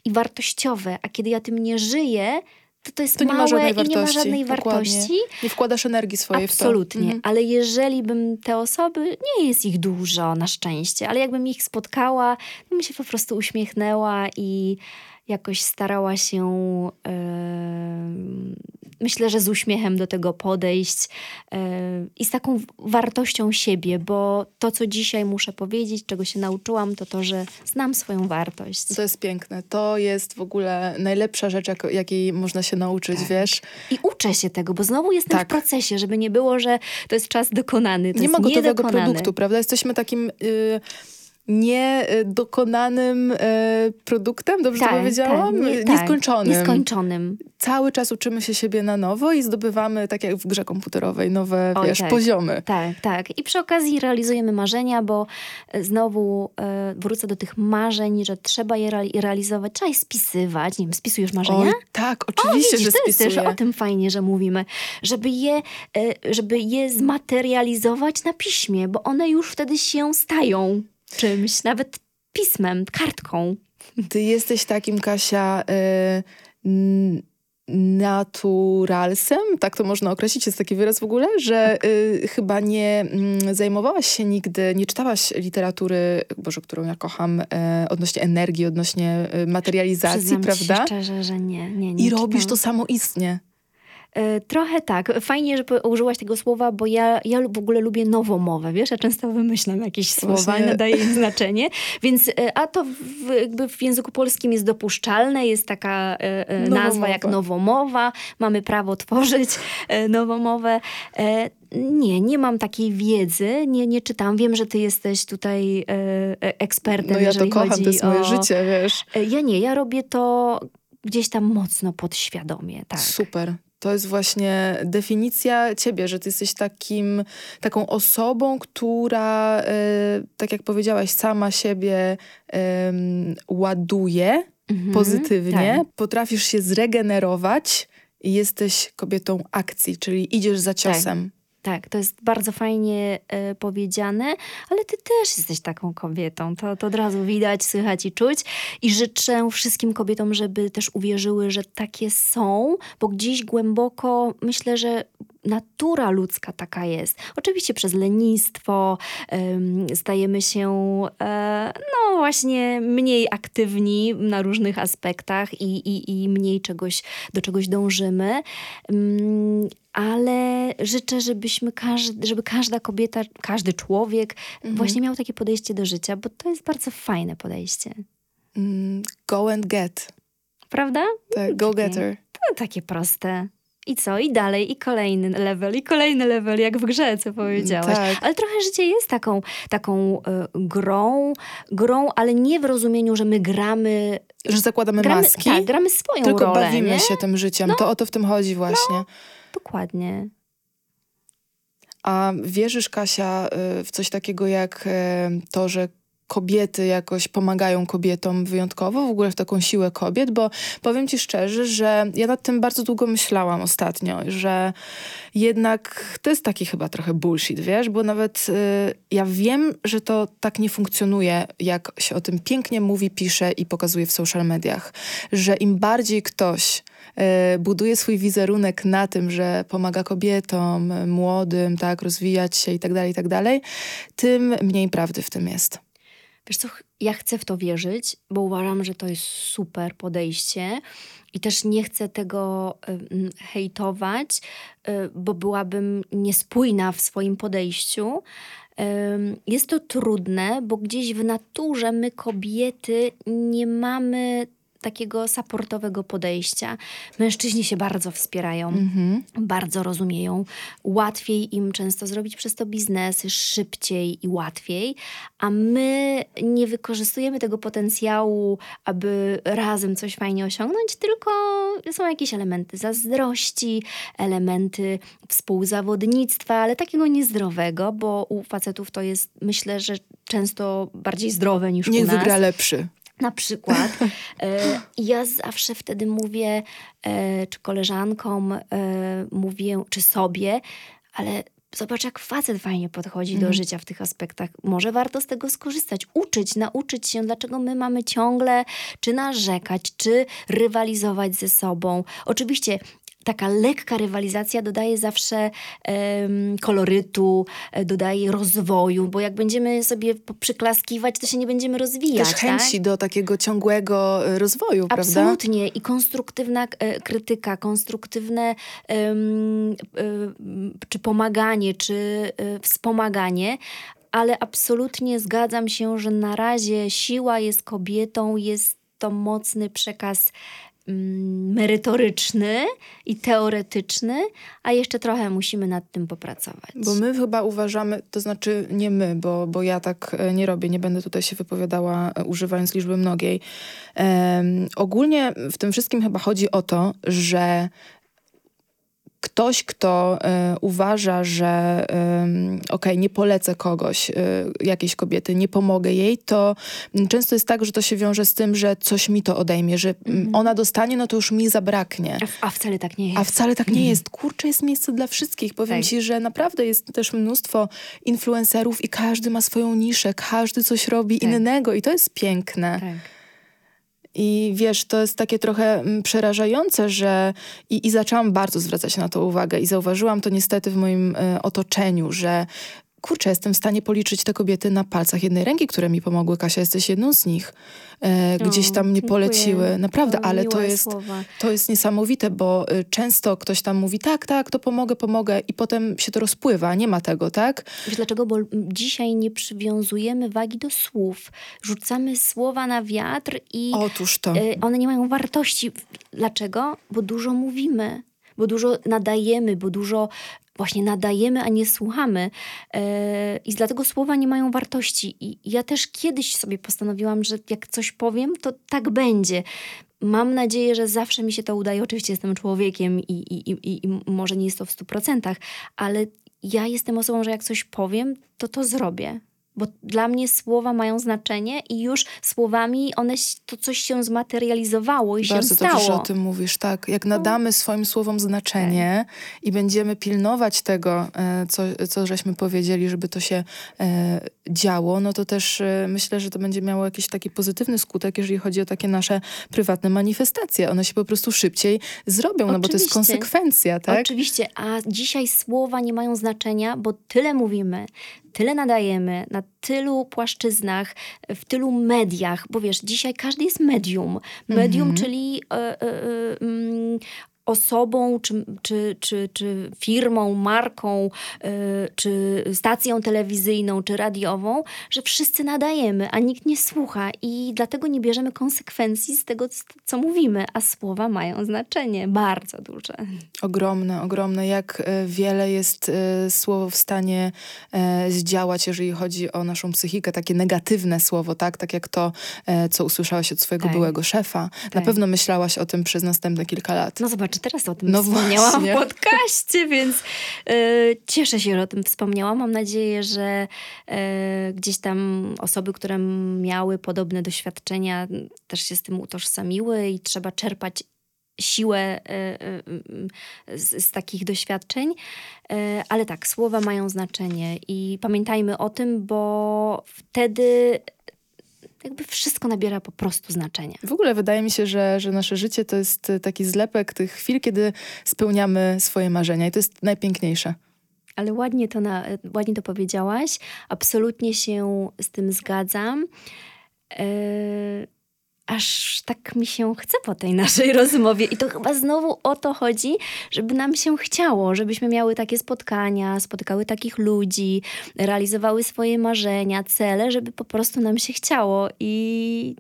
i wartościowe, a kiedy ja tym nie żyję, to to jest
To nie ma
małe i nie ma żadnej
dokładnie.
wartości.
Nie wkładasz energii swojej
Absolutnie,
w to. Mhm.
ale jeżeli bym te osoby, nie jest ich dużo na szczęście, ale jakbym ich spotkała, bym się po prostu uśmiechnęła i jakoś starała się, em, myślę, że z uśmiechem do tego podejść em, i z taką wartością siebie, bo to, co dzisiaj muszę powiedzieć, czego się nauczyłam, to to, że znam swoją wartość.
To jest piękne. To jest w ogóle najlepsza rzecz, jak, jakiej można się nauczyć,
Tak.
wiesz?
I uczę się tego, bo znowu jestem
Tak.
w procesie, żeby nie było, że to jest czas dokonany. To
nie ma gotowego
niedokonany.
produktu, prawda? Jesteśmy takim y, niedokonanym y, produktem, dobrze to powiedziałam?
Tak, nie, tak,
Nieskończonym.
Nieskończonym.
Cały czas uczymy się siebie na nowo i zdobywamy, tak jak w grze komputerowej, nowe,
Oj,
wiesz,
tak.
poziomy.
Tak, tak. I przy okazji realizujemy marzenia, bo e, znowu e, wrócę do tych marzeń, że trzeba je reali- realizować, trzeba je spisywać. Nie wiem, spisujesz marzenia?
Oj, tak, oczywiście,
Widzisz,
że
jest też
spisuję.
o tym fajnie, że mówimy, żeby je, e, żeby je zmaterializować na piśmie, bo one już wtedy się stają czymś, nawet pismem, kartką.
Ty jesteś takim, Kasia, y, naturalsem, tak to można określić, jest taki wyraz w ogóle, że y, chyba nie mm, zajmowałaś się nigdy, nie czytałaś literatury, Boże, którą ja kocham, y, odnośnie energii, odnośnie y, materializacji,
Przyznam
prawda?
Ci szczerze, że nie. nie, nie
I robisz
czytałam.
to samoistnie.
E, Trochę tak. Fajnie, że użyłaś tego słowa, bo ja, ja w ogóle lubię nowomowę, wiesz? Ja często wymyślam jakieś słowa
Właśnie.
i nadaję im znaczenie. Więc, e, a to w, jakby w języku polskim jest dopuszczalne, jest taka e, e, nazwa jak nowomowa. Mamy prawo tworzyć e, nowomowę. E, Nie, nie mam takiej wiedzy, nie, nie czytam. Wiem, że ty jesteś tutaj ekspertem,
No ja to kocham, to jest moje życie, wiesz.
Ja nie, ja robię to gdzieś tam mocno podświadomie, tak.
Super. To jest właśnie definicja ciebie, że ty jesteś takim, taką osobą, która, e, tak jak powiedziałaś, sama siebie ładuje
Mhm,
pozytywnie,
tak.
potrafisz się zregenerować i jesteś kobietą akcji, czyli idziesz za ciosem.
Tak, to jest bardzo fajnie e, powiedziane, ale ty też jesteś taką kobietą. To, to od razu widać, słychać i czuć. I życzę wszystkim kobietom, żeby też uwierzyły, że takie są, bo gdzieś głęboko myślę, że natura ludzka taka jest. Oczywiście przez lenistwo em, stajemy się e, no właśnie mniej aktywni na różnych aspektach i, i, i mniej czegoś, do czegoś dążymy. Mm, ale życzę, żebyśmy każdy, żeby każda kobieta, każdy człowiek
Mhm.
właśnie miał takie podejście do życia, bo to jest bardzo fajne podejście.
Mm, go and get.
Prawda?
Tak, go
Takie-
getter.
No takie proste. I co? I dalej, i kolejny level, i kolejny level, jak w grze, co powiedziałaś.
Tak.
Ale trochę życie jest taką, taką e, grą, grą, ale nie w rozumieniu, że my gramy...
Że zakładamy
gramy
maski,
Tak, gramy swoją
tylko
rolę,
bawimy
nie? No.
się tym życiem. To o to w tym chodzi właśnie.
Dokładnie.
A wierzysz, Kasia, y, w coś takiego jak y, to, że kobiety jakoś pomagają kobietom wyjątkowo, w ogóle w taką siłę kobiet, bo powiem ci szczerze, że ja nad tym bardzo długo myślałam ostatnio, że jednak to jest taki chyba trochę bullshit, wiesz, bo nawet y, ja wiem, że to tak nie funkcjonuje, jak się o tym pięknie mówi, pisze i pokazuje w social mediach, że im bardziej ktoś y, buduje swój wizerunek na tym, że pomaga kobietom, młodym, tak, rozwijać się i tak dalej, i tak dalej, tym mniej prawdy w tym jest.
Wiesz co, ja chcę w to wierzyć, bo uważam, że to jest super podejście i też nie chcę tego hejtować, y, bo byłabym niespójna w swoim podejściu. Jest to trudne, bo gdzieś w naturze my kobiety nie mamy takiego supportowego podejścia. Mężczyźni się bardzo wspierają, mhm. bardzo rozumieją. Łatwiej im często zrobić przez to biznesy, szybciej i łatwiej, a my nie wykorzystujemy tego potencjału, aby razem coś fajnie osiągnąć, tylko są jakieś elementy zazdrości, elementy współzawodnictwa, ale takiego niezdrowego, bo u facetów to jest, myślę, że często bardziej zdrowe niż
Niech
u nas.
wygra lepszy.
Na przykład. E, ja zawsze wtedy mówię, e, czy koleżankom e, mówię, czy sobie, ale zobacz, jak facet fajnie podchodzi do mhm. życia w tych aspektach. Może warto z tego skorzystać, uczyć, nauczyć się, dlaczego my mamy ciągle czy narzekać, czy rywalizować ze sobą. Oczywiście taka lekka rywalizacja dodaje zawsze um, kolorytu, e, dodaje rozwoju, bo jak będziemy sobie przyklaskiwać, to się nie będziemy rozwijać.
Też chęci
tak?
do takiego ciągłego e, rozwoju,
Absolutnie.
prawda?
Absolutnie. I konstruktywna e, krytyka, konstruktywne um, czy pomaganie, czy wspomaganie, ale absolutnie zgadzam się, że na razie siła jest kobietą, jest to mocny przekaz merytoryczny i teoretyczny, a jeszcze trochę musimy nad tym popracować.
Bo my chyba uważamy, to znaczy nie my, bo, bo ja tak e, nie robię, nie będę tutaj się wypowiadała e, używając liczby mnogiej. Um, ogólnie w tym wszystkim chyba chodzi o to, że ktoś, kto y, uważa, że y, okej, okay, nie polecę kogoś, y, jakiejś kobiety, nie pomogę jej, to często jest tak, że to się wiąże z tym, że coś mi to odejmie, że mm. ona dostanie, no to już mi zabraknie.
A, a, wcale tak nie jest.
A wcale tak nie mm. jest. Kurczę, jest miejsce dla wszystkich. Powiem tak. ci, że naprawdę jest też mnóstwo influencerów i każdy ma swoją niszę, każdy coś robi tak. innego i to jest piękne. Tak. I wiesz, to jest takie trochę mm, przerażające, że i, i zaczęłam bardzo zwracać na to uwagę i zauważyłam to niestety w moim y, otoczeniu, że kurczę, jestem w stanie policzyć te kobiety na palcach jednej ręki, które mi pomogły. Kasia, jesteś jedną z nich. E, gdzieś tam mnie poleciły. Naprawdę, to ale to jest, to jest niesamowite, bo y, często ktoś tam mówi, tak, tak, to pomogę, pomogę i potem się to rozpływa. Nie ma tego, tak?
Wiesz dlaczego? Bo dzisiaj nie przywiązujemy wagi do słów. Rzucamy słowa na wiatr i
Otóż to.
Y, one nie mają wartości. Dlaczego? Bo dużo mówimy bo dużo nadajemy, bo dużo właśnie nadajemy, a nie słuchamy. Yy, I dlatego słowa nie mają wartości. I ja też kiedyś sobie postanowiłam, że jak coś powiem, to tak będzie. Mam nadzieję, że zawsze mi się to udaje. Oczywiście jestem człowiekiem i, i, i, i może nie jest to w stu procentach, ale ja jestem osobą, że jak coś powiem, to to zrobię bo dla mnie słowa mają znaczenie i już słowami one to coś się zmaterializowało i
Bardzo
się stało.
Bardzo dobrze o tym mówisz, tak. Jak no. nadamy swoim słowom znaczenie tak. i będziemy pilnować tego, e, co, co żeśmy powiedzieli, żeby to się e, działo, no to też e, myślę, że to będzie miało jakiś taki pozytywny skutek, jeżeli chodzi o takie nasze prywatne manifestacje. One się po prostu szybciej zrobią, Oczywiście. no bo to jest konsekwencja, tak?
Oczywiście, a dzisiaj słowa nie mają znaczenia, bo tyle mówimy, tyle nadajemy na tylu płaszczyznach, w tylu mediach, bo wiesz, dzisiaj każdy jest medium. Medium, -hmm. czyli y, y, y, osobą, czy, czy, czy, czy firmą, marką, yy, czy stacją telewizyjną, czy radiową, że wszyscy nadajemy, a nikt nie słucha i dlatego nie bierzemy konsekwencji z tego, co mówimy, a słowa mają znaczenie bardzo duże.
Ogromne, ogromne. Jak e, wiele jest y, słowo w stanie y, zdziałać, jeżeli chodzi o naszą psychikę, takie negatywne słowo, tak? Tak jak to, y, co usłyszałaś od swojego tak. byłego szefa. Tak. Na pewno myślałaś o tym przez następne kilka lat.
No zobacz, teraz o tym
No
wspomniałam
właśnie.
w podcaście, więc y, cieszę się, że o tym wspomniałam. Mam nadzieję, że y, gdzieś tam osoby, które miały podobne doświadczenia, też się z tym utożsamiły i trzeba czerpać siłę y, z, z takich doświadczeń. Ale tak, słowa mają znaczenie i pamiętajmy o tym, bo wtedy jakby wszystko nabiera po prostu znaczenia.
W ogóle wydaje mi się, że, że nasze życie to jest e, taki zlepek tych chwil, kiedy spełniamy swoje marzenia i to jest najpiękniejsze.
Ale ładnie to, na, ładnie to powiedziałaś. Absolutnie się z tym zgadzam. Yy, aż tak mi się chce po tej naszej rozmowie. I to chyba znowu o to chodzi, żeby nam się chciało, żebyśmy miały takie spotkania, spotykały takich ludzi, realizowały swoje marzenia, cele, żeby po prostu nam się chciało. I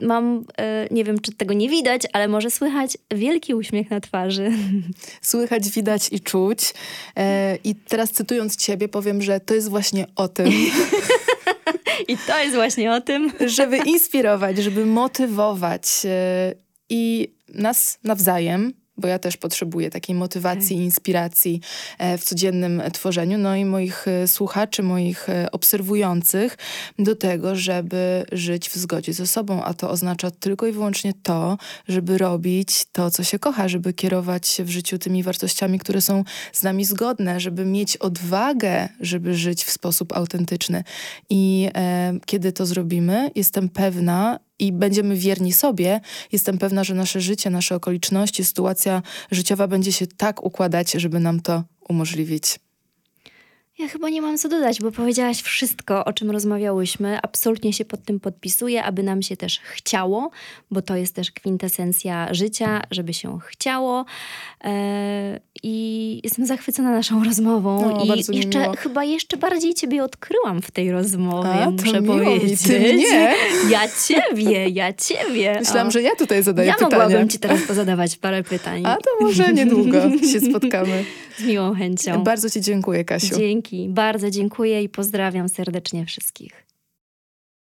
mam, yy, nie wiem, czy tego nie widać, ale może słychać wielki uśmiech na twarzy.
Słychać, widać i czuć. E, I teraz cytując ciebie powiem, że to jest właśnie o tym,
I to jest właśnie o tym.
żeby inspirować, żeby motywować e, i nas nawzajem, bo ja też potrzebuję takiej motywacji inspiracji e, w codziennym tworzeniu, no i moich e, słuchaczy, moich e, obserwujących do tego, żeby żyć w zgodzie ze sobą, a to oznacza tylko i wyłącznie to, żeby robić to, co się kocha, żeby kierować się w życiu tymi wartościami, które są z nami zgodne, żeby mieć odwagę, żeby żyć w sposób autentyczny. I e, kiedy to zrobimy, jestem pewna, i będziemy wierni sobie, jestem pewna, że nasze życie, nasze okoliczności, sytuacja życiowa będzie się tak układać, żeby nam to umożliwić.
Ja chyba nie mam co dodać, bo powiedziałaś wszystko, o czym rozmawiałyśmy. Absolutnie się pod tym podpisuję, aby nam się też chciało, bo to jest też kwintesencja życia, żeby się chciało. Eee, I jestem zachwycona naszą rozmową.
No,
I jeszcze, chyba jeszcze bardziej ciebie odkryłam w tej rozmowie,
A,
muszę
miło mi,
powiedzieć.
ty mnie.
Ja ciebie, ja ciebie.
Myślałam,
O.
że ja tutaj zadaję
Ja
pytania.
mogłabym ci teraz pozadawać parę pytań.
A to może niedługo się spotkamy.
Z miłą chęcią.
Bardzo ci dziękuję, Kasiu.
Dzięki, bardzo dziękuję i pozdrawiam serdecznie wszystkich.